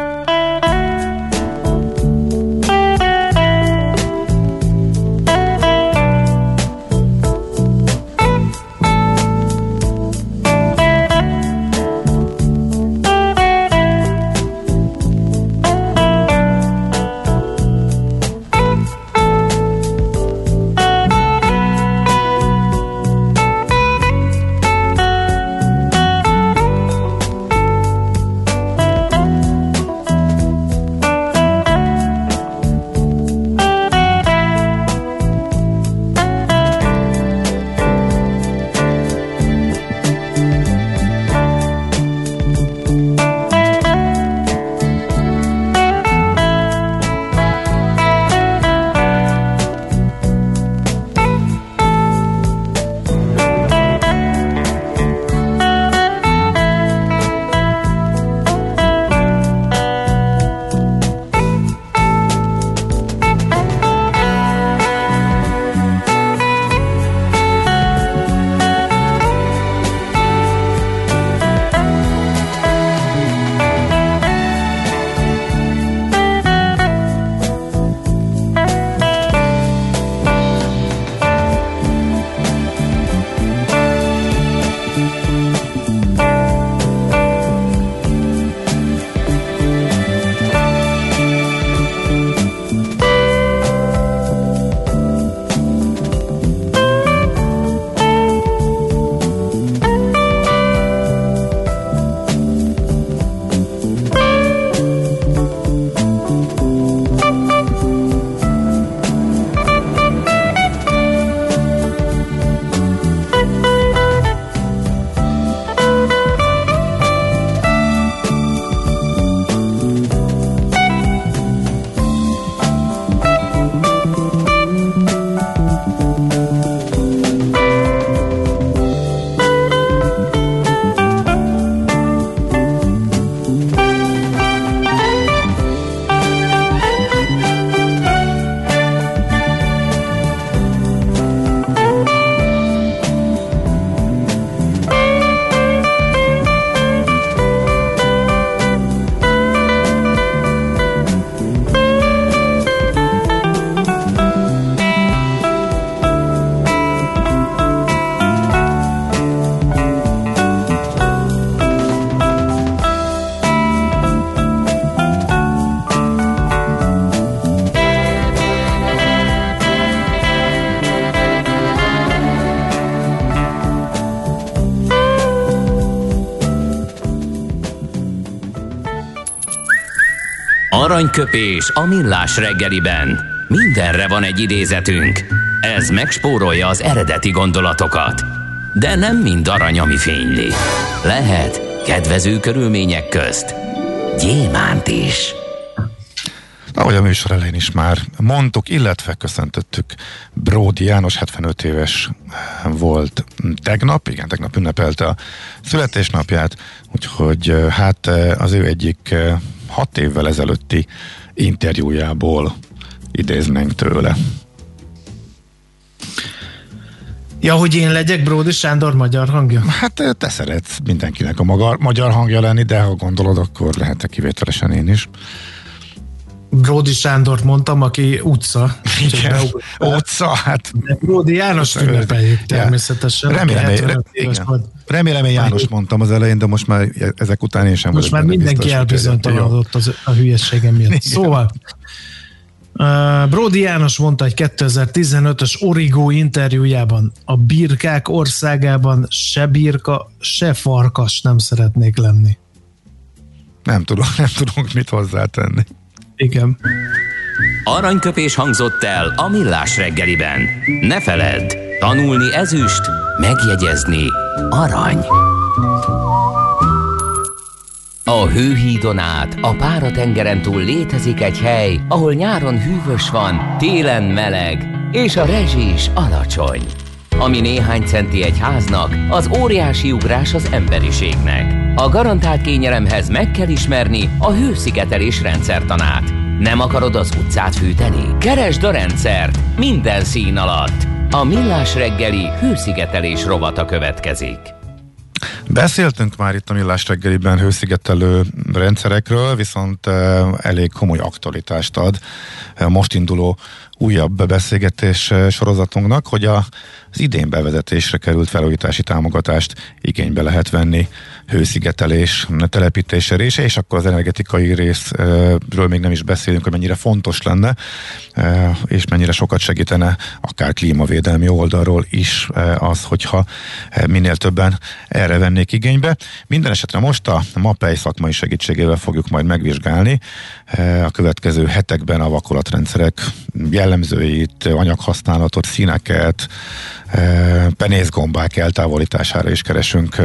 Aranyköpés a millás reggeliben. Mindenre van egy idézetünk. Ez megspórolja az eredeti gondolatokat. De nem mind arany, ami fényli. Lehet kedvező körülmények közt gyémánt is. Ahogy a műsor elején is már mondtuk, illetve köszöntöttük Bródi János, 75 éves volt tegnap, igen, tegnap ünnepelte a születésnapját, úgyhogy hát az ő egyik hat évvel ezelőtti interjújából idéznénk tőle. Ja, hogy én legyek Bródi Sándor magyar hangja? Hát te szeretsz mindenkinek a maga, magyar hangja lenni, de ha gondolod, akkor lehetek kivételesen én is. Bródi Sándort mondtam, aki utca. Igen, utca, hát. Bródi János ünnepeljük természetesen. Remélem, re, remélem én János mondtam az elején, de most már ezek után én sem Most már mindenki elbizonytalanodott az, a hülyeségem miatt. Szóval, Uh, János mondta egy 2015-ös Origo interjújában, a birkák országában se birka, se farkas nem szeretnék lenni. Nem tudom, nem tudunk mit hozzátenni. Igen. Aranyköpés hangzott el a millás reggeliben. Ne feledd, tanulni ezüst, megjegyezni arany. A hőhídon át, a Pára-tengeren túl létezik egy hely, ahol nyáron hűvös van, télen meleg, és a rezsi is alacsony. Ami néhány centi egy háznak, az óriási ugrás az emberiségnek. A garantált kényelemhez meg kell ismerni a hőszigetelés rendszertanát. Nem akarod az utcát fűteni? Keresd a rendszert minden szín alatt. A Millás reggeli hőszigetelés rovata következik. Beszéltünk már itt a Millás reggeliben hőszigetelő rendszerekről, viszont eh, elég komoly aktualitást ad a most induló újabb beszélgetés eh, sorozatunknak, hogy a, az idén bevezetésre került felújítási támogatást igénybe lehet venni hőszigetelés telepítésére is, és akkor az energetikai részről még nem is beszélünk, hogy mennyire fontos lenne, eh, és mennyire sokat segítene akár klímavédelmi oldalról is eh, az, hogyha minél többen erre vennék igénybe. Minden esetre most a MAPEI szakmai segítségével fogjuk majd megvizsgálni a következő hetekben a vakolatrendszerek jellemzőit, anyaghasználatot, színeket, penészgombák eltávolítására is keresünk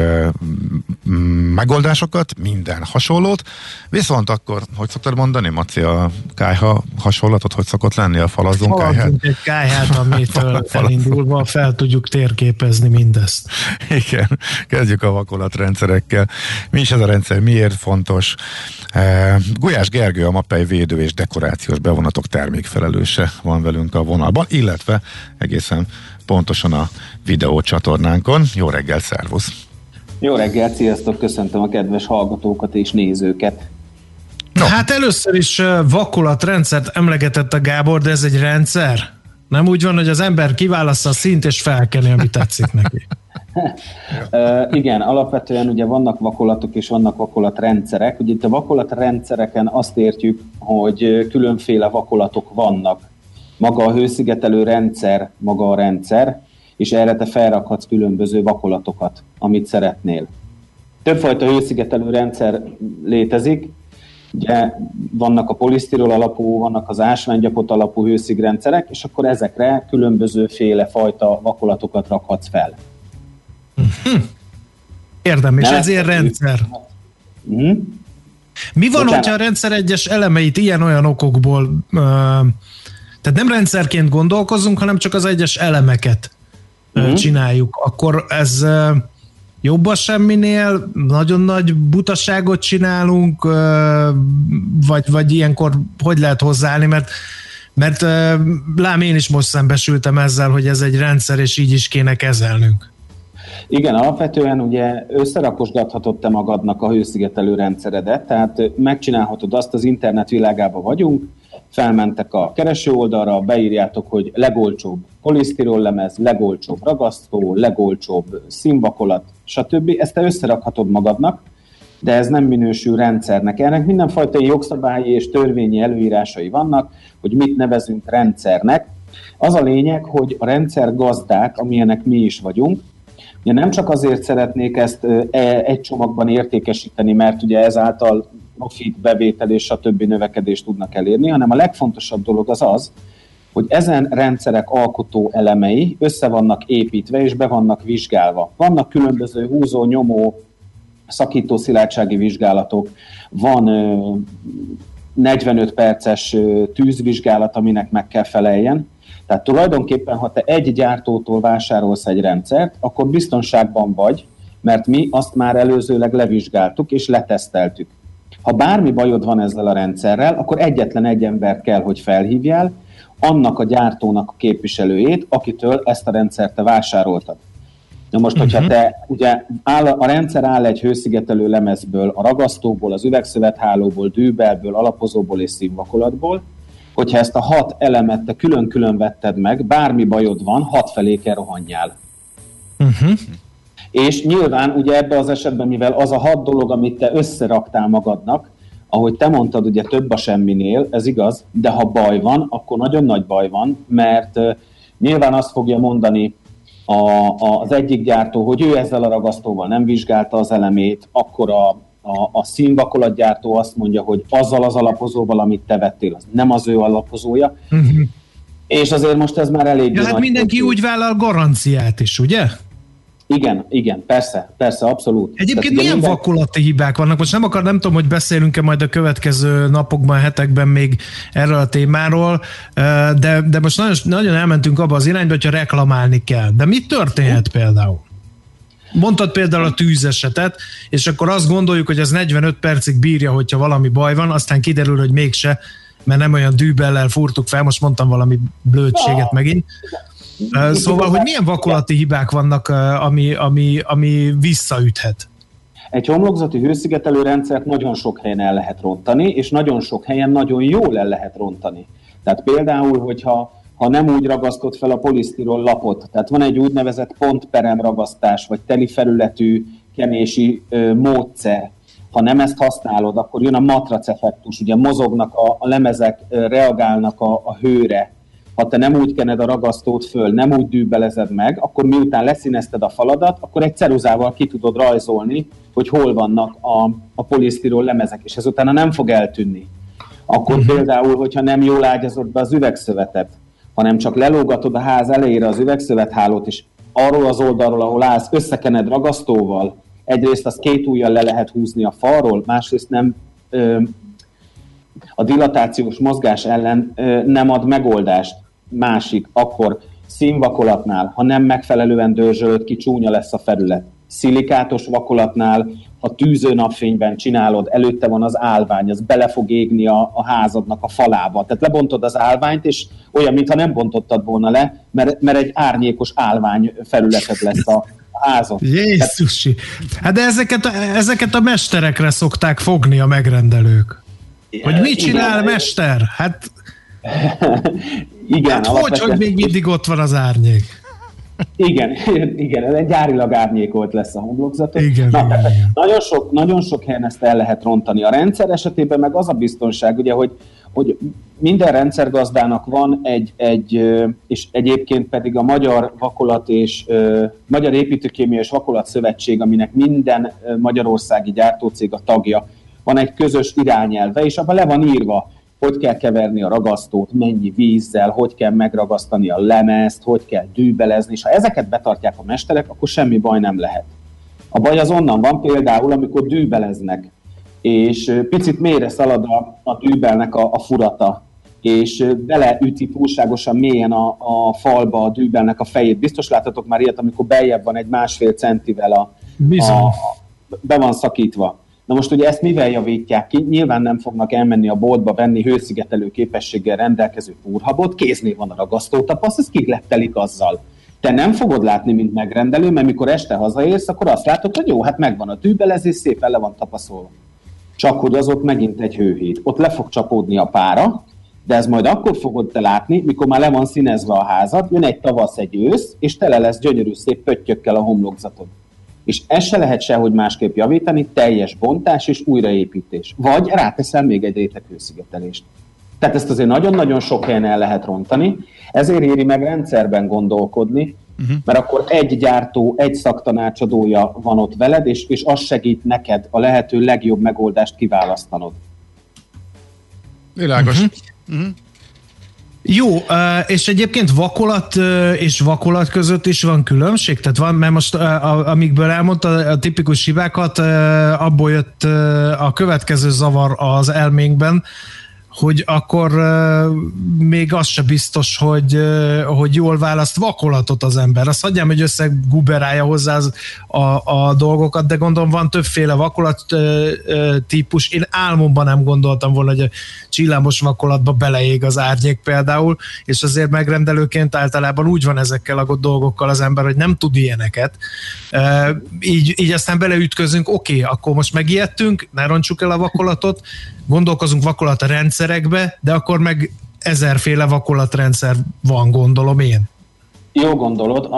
megoldásokat, minden hasonlót. Viszont akkor, hogy szoktad mondani, Maci, a kájha hasonlatot, hogy szokott lenni a falazunk kájhát? egy kájhát, amitől elindulva fel tudjuk térképezni mindezt. Igen, kezdjük a vakolatrendszerekkel. Mi is ez a rendszer, miért fontos? Gulyás Gergő, a MAPEI védő és dekorációs bevonatok termékfelelőse van velünk a vonalban, illetve egészen pontosan a videócsatornánkon. Jó reggel, szervusz! Jó reggel, sziasztok, köszöntöm a kedves hallgatókat és nézőket. No. Hát először is vakulatrendszert emlegetett a Gábor, de ez egy rendszer? Nem úgy van, hogy az ember kiválaszza a szint és felkeni, ami tetszik neki. uh, igen, alapvetően ugye vannak vakolatok és vannak vakolatrendszerek. Ugye itt a vakolatrendszereken azt értjük, hogy különféle vakolatok vannak. Maga a hőszigetelő rendszer, maga a rendszer, és erre te felrakhatsz különböző vakolatokat, amit szeretnél. Többfajta hőszigetelő rendszer létezik, ugye vannak a polisztirol alapú, vannak az ásványgyapot alapú hőszigrendszerek, és akkor ezekre különbözőféle fajta vakolatokat rakhatsz fel. Hm. Érdem, és ezért rendszer. Hm? Mi van, Bocsánat. hogyha a rendszer egyes elemeit ilyen-olyan okokból, uh, tehát nem rendszerként gondolkozunk, hanem csak az egyes elemeket uh-huh. csináljuk, akkor ez jobb a semminél, nagyon nagy butaságot csinálunk, vagy, vagy ilyenkor hogy lehet hozzáállni, mert mert lám én is most szembesültem ezzel, hogy ez egy rendszer, és így is kéne kezelnünk. Igen, alapvetően ugye összerakosgathatod te magadnak a hőszigetelő rendszeredet, tehát megcsinálhatod azt, az internet világában vagyunk, felmentek a kereső oldalra, beírjátok, hogy legolcsóbb polisztirol lemez, legolcsóbb ragasztó, legolcsóbb színvakolat, stb. Ezt te összerakhatod magadnak, de ez nem minősül rendszernek. Ennek mindenfajta jogszabályi és törvényi előírásai vannak, hogy mit nevezünk rendszernek. Az a lényeg, hogy a rendszer gazdák, amilyenek mi is vagyunk, Ugye nem csak azért szeretnék ezt e, egy csomagban értékesíteni, mert ugye ezáltal profit, bevétel és a többi növekedést tudnak elérni, hanem a legfontosabb dolog az az, hogy ezen rendszerek alkotó elemei össze vannak építve és be vannak vizsgálva. Vannak különböző húzó, nyomó, szakító szilárdsági vizsgálatok, van 45 perces tűzvizsgálat, aminek meg kell feleljen. Tehát tulajdonképpen, ha te egy gyártótól vásárolsz egy rendszert, akkor biztonságban vagy, mert mi azt már előzőleg levizsgáltuk és leteszteltük. Ha bármi bajod van ezzel a rendszerrel, akkor egyetlen egy embert kell, hogy felhívjál, annak a gyártónak a képviselőjét, akitől ezt a rendszert te vásároltad. Na most, hogyha uh-huh. te, ugye áll, a rendszer áll egy hőszigetelő lemezből, a ragasztóból, az üvegszövethálóból, dűbelből, alapozóból és színvakolatból, hogyha ezt a hat elemet te külön-külön vetted meg, bármi bajod van, hat felé kell rohanjál. Uh-huh. És nyilván ugye ebbe az esetben, mivel az a hat dolog, amit te összeraktál magadnak, ahogy te mondtad, ugye több a semminél, ez igaz, de ha baj van, akkor nagyon nagy baj van, mert nyilván azt fogja mondani a, a, az egyik gyártó, hogy ő ezzel a ragasztóval nem vizsgálta az elemét, akkor a, a, a színvakolatgyártó azt mondja, hogy azzal az alapozóval, amit te vettél, az nem az ő alapozója. Uh-huh. És azért most ez már elég. Ja, hát mindenki úgy vállal garanciát is, ugye? Igen, igen, persze, persze, abszolút. Egyébként Tehát, milyen minden... vakulati hibák vannak? Most nem akar, nem tudom, hogy beszélünk-e majd a következő napokban, hetekben még erről a témáról, de, de most nagyon, nagyon elmentünk abba az irányba, hogyha reklamálni kell. De mi történhet például? Mondtad például a tűzesetet, és akkor azt gondoljuk, hogy ez 45 percig bírja, hogyha valami baj van, aztán kiderül, hogy mégse, mert nem olyan dűbellel furtuk fel, most mondtam valami blödséget megint. Szóval, hogy milyen vakolati hibák vannak, ami, ami, ami visszaüthet? Egy homlokzati hőszigetelő rendszert nagyon sok helyen el lehet rontani, és nagyon sok helyen nagyon jól el lehet rontani. Tehát például, hogyha ha nem úgy ragasztott fel a polisztirol lapot, tehát van egy úgynevezett pontperem ragasztás, vagy teli felületű kenési ö, módszer, ha nem ezt használod, akkor jön a matrac effektus, ugye mozognak a, a lemezek, reagálnak a, a hőre, ha te nem úgy kened a ragasztót föl, nem úgy dűbelezed meg, akkor miután leszínezted a faladat, akkor egy ceruzával ki tudod rajzolni, hogy hol vannak a, a polisztirol lemezek, és ez utána nem fog eltűnni. Akkor uh-huh. például, hogyha nem jól ágyazod be az üvegszövetet, hanem csak lelógatod a ház elejére az üvegszövethálót, és arról az oldalról, ahol állsz, összekened ragasztóval, egyrészt az két ujjal le lehet húzni a falról, másrészt nem ö, a dilatációs mozgás ellen ö, nem ad megoldást másik, akkor színvakolatnál, ha nem megfelelően dörzsölöd ki, csúnya lesz a felület. Szilikátos vakolatnál, ha tűző napfényben csinálod, előtte van az állvány, az bele fog égni a, a házadnak a falába. Tehát lebontod az állványt, és olyan, mintha nem bontottad volna le, mert, mert egy árnyékos állvány felületed lesz a, házat. Jézusi! Hát de ezeket, ezeket a mesterekre szokták fogni a megrendelők. Hogy mit csinál Igen. mester? Hát igen. Hát hogy, hogy még mindig ott van az árnyék? Igen, igen, gyárilag árnyékolt lesz a homlokzatot. Igen, Na, igen, igen. Nagyon, sok, nagyon sok helyen ezt el lehet rontani. A rendszer esetében meg az a biztonság, ugye, hogy, hogy minden rendszergazdának van egy, egy, és egyébként pedig a Magyar Vakolat és Magyar Építőkémia és Vakolat Szövetség, aminek minden magyarországi gyártócég a tagja, van egy közös irányelve, és abban le van írva, hogy kell keverni a ragasztót, mennyi vízzel, hogy kell megragasztani a lemezt, hogy kell dűbelezni, és ha ezeket betartják a mesterek, akkor semmi baj nem lehet. A baj az onnan van például, amikor dűbeleznek, és picit mélyre szalad a, a dűbelnek a, a furata, és beleüti túlságosan mélyen a, a falba a dűbelnek a fejét. Biztos láttatok már ilyet, amikor beljebb van egy másfél centivel a, a, a be van szakítva. Na most ugye ezt mivel javítják ki? Nyilván nem fognak elmenni a boltba venni hőszigetelő képességgel rendelkező fúrhabot, kéznél van a ragasztótapasz, ez kiglettelik azzal. Te nem fogod látni, mint megrendelő, mert mikor este hazaérsz, akkor azt látod, hogy jó, hát megvan a tűbelezés, szépen le van tapaszolva. Csak hogy az ott megint egy hőhét. Ott le fog csapódni a pára, de ez majd akkor fogod te látni, mikor már le van színezve a házad, jön egy tavasz, egy ősz, és tele lesz gyönyörű szép pöttyökkel a homlokzatod és ezt se lehet sehogy másképp javítani, teljes bontás és újraépítés. Vagy ráteszel még egy réteg hőszigetelést. Tehát ezt azért nagyon-nagyon sok helyen el lehet rontani, ezért éri meg rendszerben gondolkodni, Uh-huh. Mert akkor egy gyártó, egy szaktanácsadója van ott veled, és, és az segít neked a lehető legjobb megoldást kiválasztanod. Világos. Uh-huh. Uh-huh. Jó, és egyébként vakolat és vakolat között is van különbség? Tehát van, mert most amikből elmondta a tipikus hibákat, abból jött a következő zavar az elménkben, hogy akkor még az se biztos, hogy, hogy jól választ vakolatot az ember. Azt hagyjám, hogy összeguberálja hozzá az, a, a dolgokat, de gondolom van többféle vakolat típus. Én álmomban nem gondoltam volna, hogy a csillámos vakolatba beleég az árnyék például, és azért megrendelőként általában úgy van ezekkel a dolgokkal az ember, hogy nem tud ilyeneket. Így, így aztán beleütközünk, oké, okay, akkor most megijedtünk, ne roncsuk el a vakolatot, gondolkozunk vakolat a rendszerekbe, de akkor meg ezerféle vakolatrendszer van, gondolom én. Jó gondolod.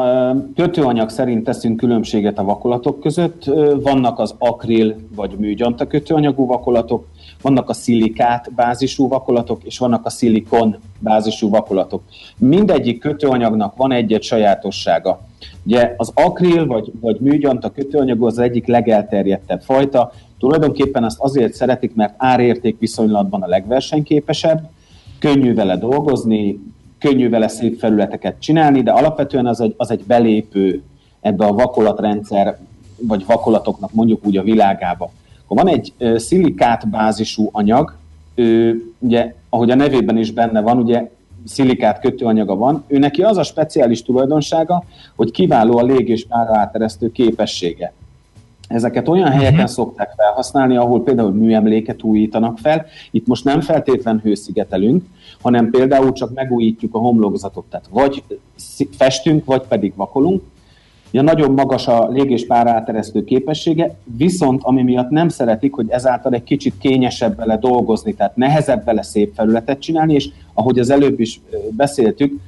Kötőanyag szerint teszünk különbséget a vakolatok között. Vannak az akril vagy műgyanta kötőanyagú vakolatok, vannak a szilikát bázisú vakolatok, és vannak a szilikon bázisú vakolatok. Mindegyik kötőanyagnak van egy-egy sajátossága. Ugye az akril vagy, vagy műgyanta kötőanyag az egyik legelterjedtebb fajta, Tulajdonképpen azt azért szeretik, mert árérték viszonylatban a legversenyképesebb, könnyű vele dolgozni, könnyű vele szép felületeket csinálni, de alapvetően az egy, az egy belépő ebbe a vakolatrendszer, vagy vakolatoknak mondjuk úgy a világába. Akkor van egy ö, szilikát bázisú anyag, ő, ugye, ahogy a nevében is benne van, ugye szilikát kötőanyaga van, ő neki az a speciális tulajdonsága, hogy kiváló a lég- és áteresztő képessége. Ezeket olyan uh-huh. helyeken szokták felhasználni, ahol például műemléket újítanak fel. Itt most nem feltétlen hőszigetelünk, hanem például csak megújítjuk a homlokzatot. Tehát vagy festünk, vagy pedig vakolunk. Ja, nagyon magas a lég- és képessége, viszont ami miatt nem szeretik, hogy ezáltal egy kicsit kényesebb vele dolgozni, tehát nehezebb vele szép felületet csinálni, és ahogy az előbb is beszéltük,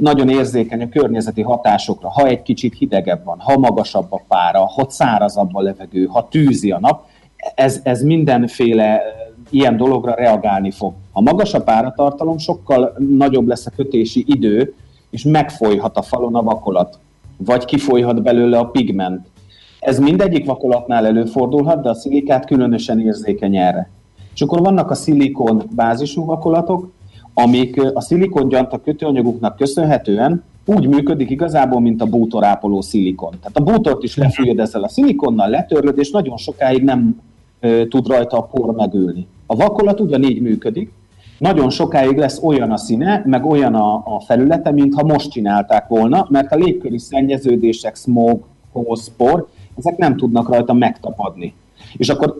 nagyon érzékeny a környezeti hatásokra, ha egy kicsit hidegebb van, ha magasabb a pára, ha szárazabb a levegő, ha tűzi a nap, ez, ez mindenféle ilyen dologra reagálni fog. Ha magas a páratartalom, sokkal nagyobb lesz a kötési idő, és megfolyhat a falon a vakolat, vagy kifolyhat belőle a pigment. Ez mindegyik vakolatnál előfordulhat, de a szilikát különösen érzékeny erre. És akkor vannak a szilikon bázisú vakolatok, amik a szilikongyanta kötőanyaguknak köszönhetően úgy működik igazából, mint a bútorápoló szilikon. Tehát a bútort is lefújod ezzel a szilikonnal, letörlöd, és nagyon sokáig nem tud rajta a por megülni. A vakolat ugyanígy működik, nagyon sokáig lesz olyan a színe, meg olyan a, a felülete, mintha most csinálták volna, mert a légköri szennyeződések, smog, hószpor, ezek nem tudnak rajta megtapadni. És akkor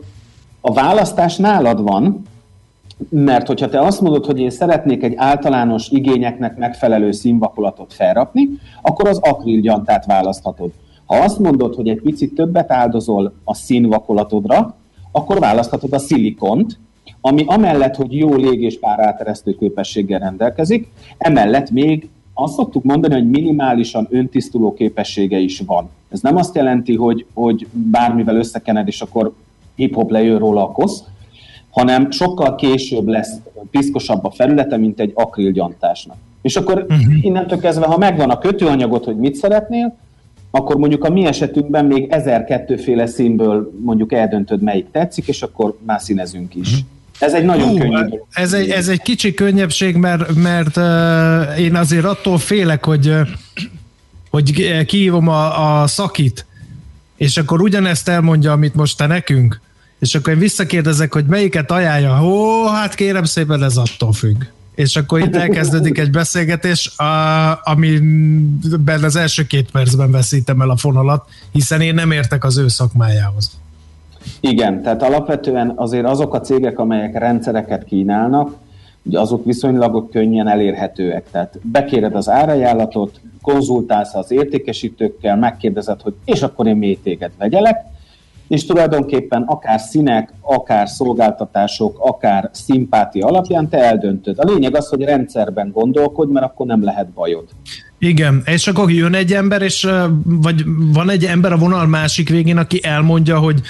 a választás nálad van, mert hogyha te azt mondod, hogy én szeretnék egy általános igényeknek megfelelő színvakolatot felrakni, akkor az akrilgyantát választhatod. Ha azt mondod, hogy egy picit többet áldozol a színvakolatodra, akkor választhatod a szilikont, ami amellett, hogy jó lég- és páráteresztő képességgel rendelkezik, emellett még azt szoktuk mondani, hogy minimálisan öntisztuló képessége is van. Ez nem azt jelenti, hogy, hogy bármivel összekened, és akkor hip-hop lejön róla a kosz, hanem sokkal később lesz piszkosabb a felülete, mint egy akrilgyantásnak. És akkor uh-huh. innentől kezdve, ha megvan a kötőanyagot, hogy mit szeretnél, akkor mondjuk a mi esetünkben még 1002 féle színből mondjuk eldöntöd, melyik tetszik, és akkor már színezünk is. Uh-huh. Ez egy nagyon Hú, könnyű Ez egy, ez egy kicsi könnyebbség, mert, mert uh, én azért attól félek, hogy, uh, hogy kihívom a, a szakit, és akkor ugyanezt elmondja, amit most te nekünk, és akkor én visszakérdezek, hogy melyiket ajánlja. Ó, hát kérem szépen, ez attól függ. És akkor itt elkezdődik egy beszélgetés, amiben az első két percben veszítem el a fonalat, hiszen én nem értek az ő szakmájához. Igen, tehát alapvetően azért azok a cégek, amelyek rendszereket kínálnak, ugye azok viszonylag könnyen elérhetőek. Tehát bekéred az árajánlatot, konzultálsz az értékesítőkkel, megkérdezed, hogy és akkor én még téged vegyelek, és tulajdonképpen akár színek, akár szolgáltatások, akár szimpátia alapján te eldöntöd. A lényeg az, hogy rendszerben gondolkodj, mert akkor nem lehet bajod. Igen, és akkor jön egy ember, és vagy van egy ember a vonal másik végén, aki elmondja, hogy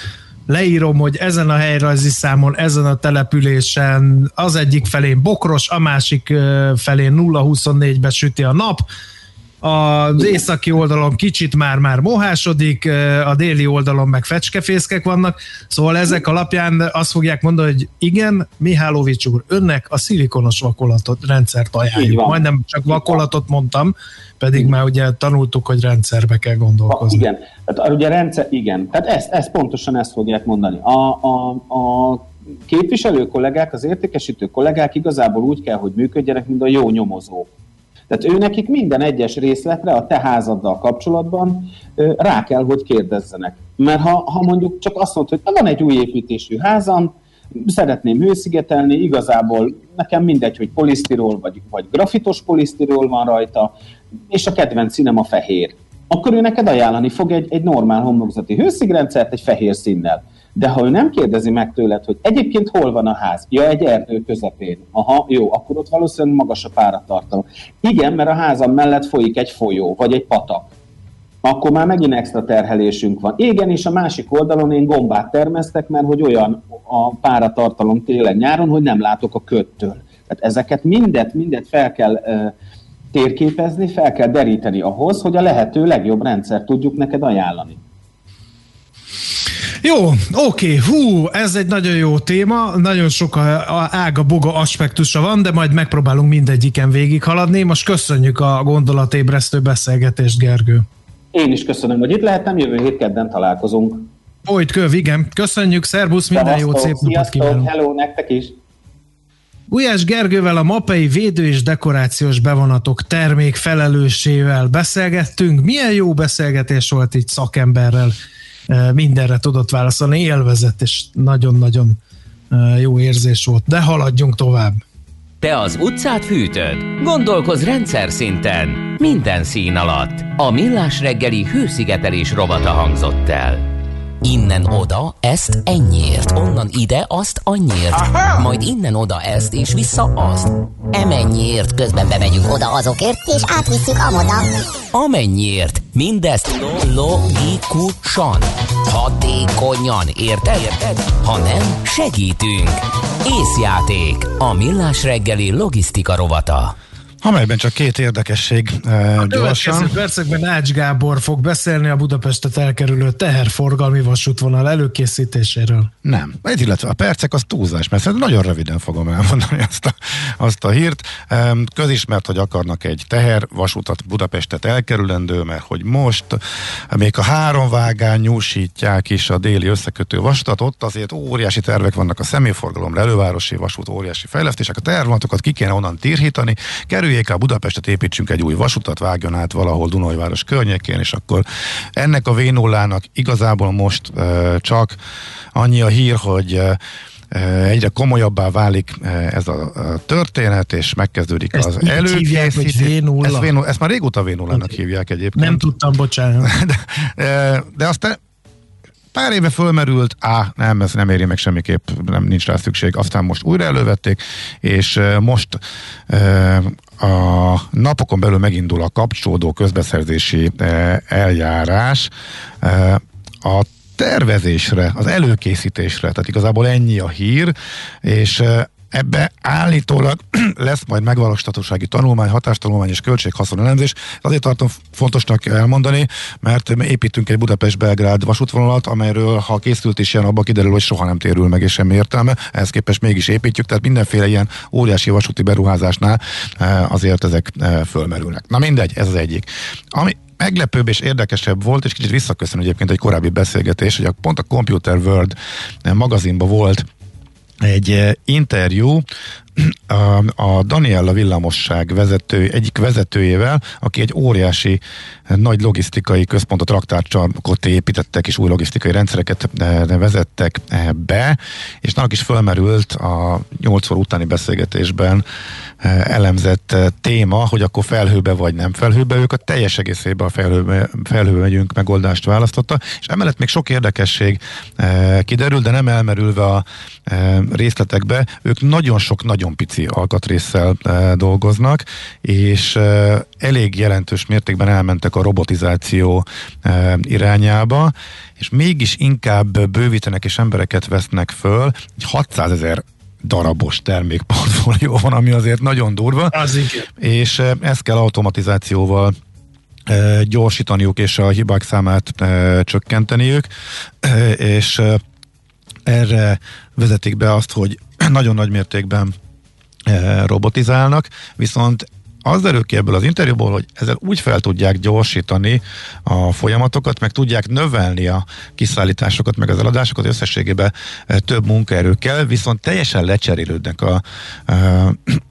leírom, hogy ezen a helyrajzi számon, ezen a településen az egyik felén bokros, a másik felén 0-24-be süti a nap, az északi oldalon kicsit már-már mohásodik, a déli oldalon meg fecskefészkek vannak, szóval ezek alapján azt fogják mondani, hogy igen, Mihálovics úr, önnek a szilikonos vakolatot rendszert ajánljuk. Majdnem csak vakolatot mondtam, pedig igen. már ugye tanultuk, hogy rendszerbe kell gondolkozni. Igen, tehát ugye rendszer, igen, tehát ezt, ezt pontosan ezt fogják mondani. A, a, a képviselő kollégák, az értékesítő kollégák igazából úgy kell, hogy működjenek, mint a jó nyomozó. Tehát ő nekik minden egyes részletre a te házaddal kapcsolatban rá kell, hogy kérdezzenek. Mert ha, ha mondjuk csak azt mondod, hogy van egy új építésű házam, szeretném hőszigetelni, igazából nekem mindegy, hogy polisztirol vagy, vagy grafitos polisztirol van rajta, és a kedvenc színem a fehér. Akkor ő neked ajánlani fog egy, egy normál homlokzati hőszigrendszert egy fehér színnel. De ha ő nem kérdezi meg tőled, hogy egyébként hol van a ház, ja, egy erdő közepén, aha, jó, akkor ott valószínűleg magas a páratartalom. Igen, mert a házam mellett folyik egy folyó, vagy egy patak. Akkor már megint extra terhelésünk van. Igen, és a másik oldalon én gombát termesztek, mert hogy olyan a páratartalom télen-nyáron, hogy nem látok a köttől. Tehát ezeket mindet, mindet fel kell térképezni, fel kell deríteni ahhoz, hogy a lehető legjobb rendszer tudjuk neked ajánlani. Jó, oké, hú, ez egy nagyon jó téma, nagyon sok a, a ága boga aspektusa van, de majd megpróbálunk mindegyiken végighaladni. Most köszönjük a gondolatébresztő beszélgetést, Gergő. Én is köszönöm, hogy itt lehettem, jövő hét kedden találkozunk. Folyt köv, igen. Köszönjük, szervusz, minden jót, szép napot kívánok. Hello, nektek is. Ujás Gergővel a MAPEI védő és dekorációs bevonatok termék felelőssével beszélgettünk. Milyen jó beszélgetés volt így szakemberrel mindenre tudott válaszolni, élvezett, és nagyon-nagyon jó érzés volt. De haladjunk tovább. Te az utcát fűtöd? Gondolkoz rendszer szinten. Minden szín alatt. A Millás reggeli hőszigetelés robata hangzott el. Innen oda, ezt ennyiért, onnan ide, azt annyiért, Aha! majd innen oda ezt, és vissza azt. Emennyiért, közben bemegyünk oda azokért, és átvisszük amoda. Amennyiért, mindezt logikusan, hatékonyan, érted? érted? Ha nem, segítünk. Észjáték, a millás reggeli logisztika rovata amelyben csak két érdekesség e, gyorsan. A percekben Ács Gábor fog beszélni a Budapestet elkerülő teherforgalmi vasútvonal előkészítéséről. Nem. Egy, illetve a percek az túlzás, mert nagyon röviden fogom elmondani azt a, azt a hírt. Közismert, hogy akarnak egy teher vasútat Budapestet elkerülendő, mert hogy most még a három vágány nyúsítják is a déli összekötő vasutat, ott azért óriási tervek vannak a személyforgalomra, elővárosi vasút, óriási fejlesztések, a tehervonatokat ki kéne onnan tirhítani, kerül kerüljék el Budapestet, építsünk egy új vasutat, vágjon át valahol Dunajváros környékén, és akkor ennek a v igazából most csak annyi a hír, hogy egyre komolyabbá válik ez a történet, és megkezdődik ezt az előkészítés. Ezt, v ezt már régóta v 0 hívják egyébként. Nem tudtam, bocsánat. De, de azt pár éve fölmerült, á, nem, ez nem éri meg semmiképp, nem nincs rá szükség, aztán most újra elővették, és most a napokon belül megindul a kapcsolódó közbeszerzési eljárás. A tervezésre, az előkészítésre, tehát igazából ennyi a hír, és Ebbe állítólag lesz majd megvalósíthatósági tanulmány, hatástanulmány és költséghaszonelemzés. Azért tartom fontosnak elmondani, mert építünk egy Budapest-Belgrád vasútvonalat, amelyről ha készült is ilyen, abban kiderül, hogy soha nem térül meg és semmi értelme. Ehhez képest mégis építjük, tehát mindenféle ilyen óriási vasúti beruházásnál eh, azért ezek eh, fölmerülnek. Na mindegy, ez az egyik. Ami meglepőbb és érdekesebb volt, és kicsit visszaköszön egyébként egy korábbi beszélgetés, hogy pont a Computer World magazinban volt egy eh, interjú a, Daniella villamosság vezető, egyik vezetőjével, aki egy óriási eh, nagy logisztikai központot, raktárcsarkot építettek, és új logisztikai rendszereket eh, vezettek be, és annak is fölmerült a 8 utáni beszélgetésben elemzett téma, hogy akkor felhőbe vagy nem felhőbe, ők a teljes egészében a felhőbe, felhőbe megyünk megoldást választotta, és emellett még sok érdekesség kiderül, de nem elmerülve a részletekbe, ők nagyon sok, nagyon pici alkatrészsel dolgoznak, és elég jelentős mértékben elmentek a robotizáció irányába, és mégis inkább bővítenek és embereket vesznek föl, 600 ezer darabos termékportfólió van, ami azért nagyon durva. Az igen. És ezt kell automatizációval gyorsítaniuk és a hibák számát csökkenteniük, és erre vezetik be azt, hogy nagyon nagy mértékben robotizálnak, viszont az derül ki ebből az interjúból, hogy ezzel úgy fel tudják gyorsítani a folyamatokat, meg tudják növelni a kiszállításokat, meg az eladásokat, összességében több munkaerő kell, viszont teljesen lecserélődnek a,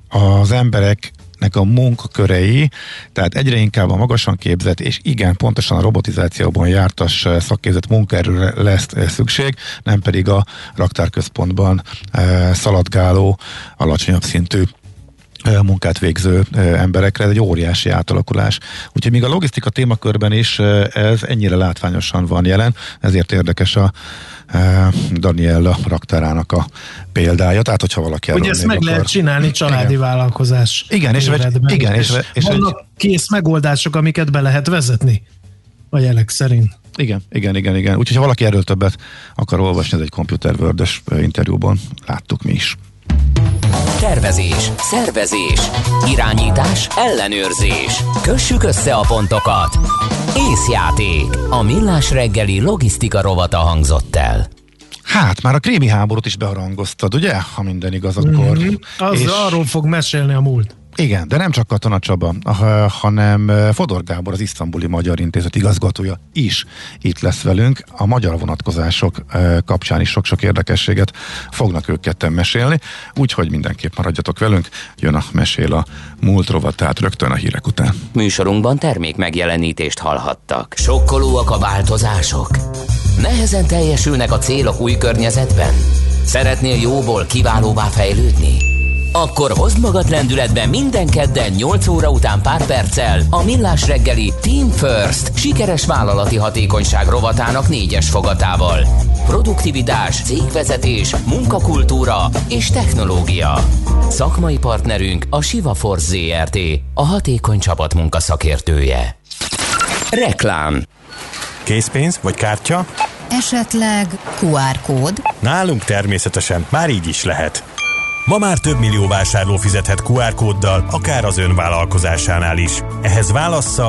az emberek nek a munkakörei, tehát egyre inkább a magasan képzett, és igen, pontosan a robotizációban jártas szakképzett munkaerőre lesz szükség, nem pedig a raktárközpontban szaladgáló, alacsonyabb szintű munkát végző emberekre, ez egy óriási átalakulás. Úgyhogy még a logisztika témakörben is ez ennyire látványosan van jelen, ezért érdekes a Daniella raktárának a példája, tehát hogyha valaki Ugye ezt meg akar... lehet csinálni családi igen. vállalkozás. Igen, és, igen, és, és, és vannak egy... kész megoldások, amiket be lehet vezetni a jelek szerint. Igen, igen, igen, igen. Úgyhogy ha valaki erről többet akar olvasni, ez egy Computer world interjúban láttuk mi is. Tervezés, szervezés, irányítás, ellenőrzés. Kössük össze a pontokat. Észjáték. A millás reggeli logisztika rovata hangzott el. Hát, már a krémi háborút is beharangoztad, ugye? Ha minden igaz, akkor. Mm-hmm. Az és... arról fog mesélni a múlt. Igen, de nem csak Katona Csaba, hanem Fodor Gábor, az Isztambuli Magyar Intézet igazgatója is itt lesz velünk. A magyar vonatkozások kapcsán is sok-sok érdekességet fognak ők ketten mesélni, úgyhogy mindenképp maradjatok velünk. Jön a mesél a múlt rovat, tehát rögtön a hírek után. Műsorunkban termék megjelenítést hallhattak. Sokkolóak a változások? Nehezen teljesülnek a célok új környezetben? Szeretnél jóból kiválóvá fejlődni? Akkor hozd magad lendületbe minden kedden 8 óra után pár perccel a Millás reggeli Team First sikeres vállalati hatékonyság rovatának négyes fogatával. Produktivitás, cégvezetés, munkakultúra és technológia. Szakmai partnerünk a Siva Force ZRT, a hatékony csapat munkaszakértője. Reklám Készpénz vagy kártya? Esetleg QR kód? Nálunk természetesen már így is lehet. Ma már több millió vásárló fizethet QR kóddal, akár az ön vállalkozásánál is. Ehhez válassza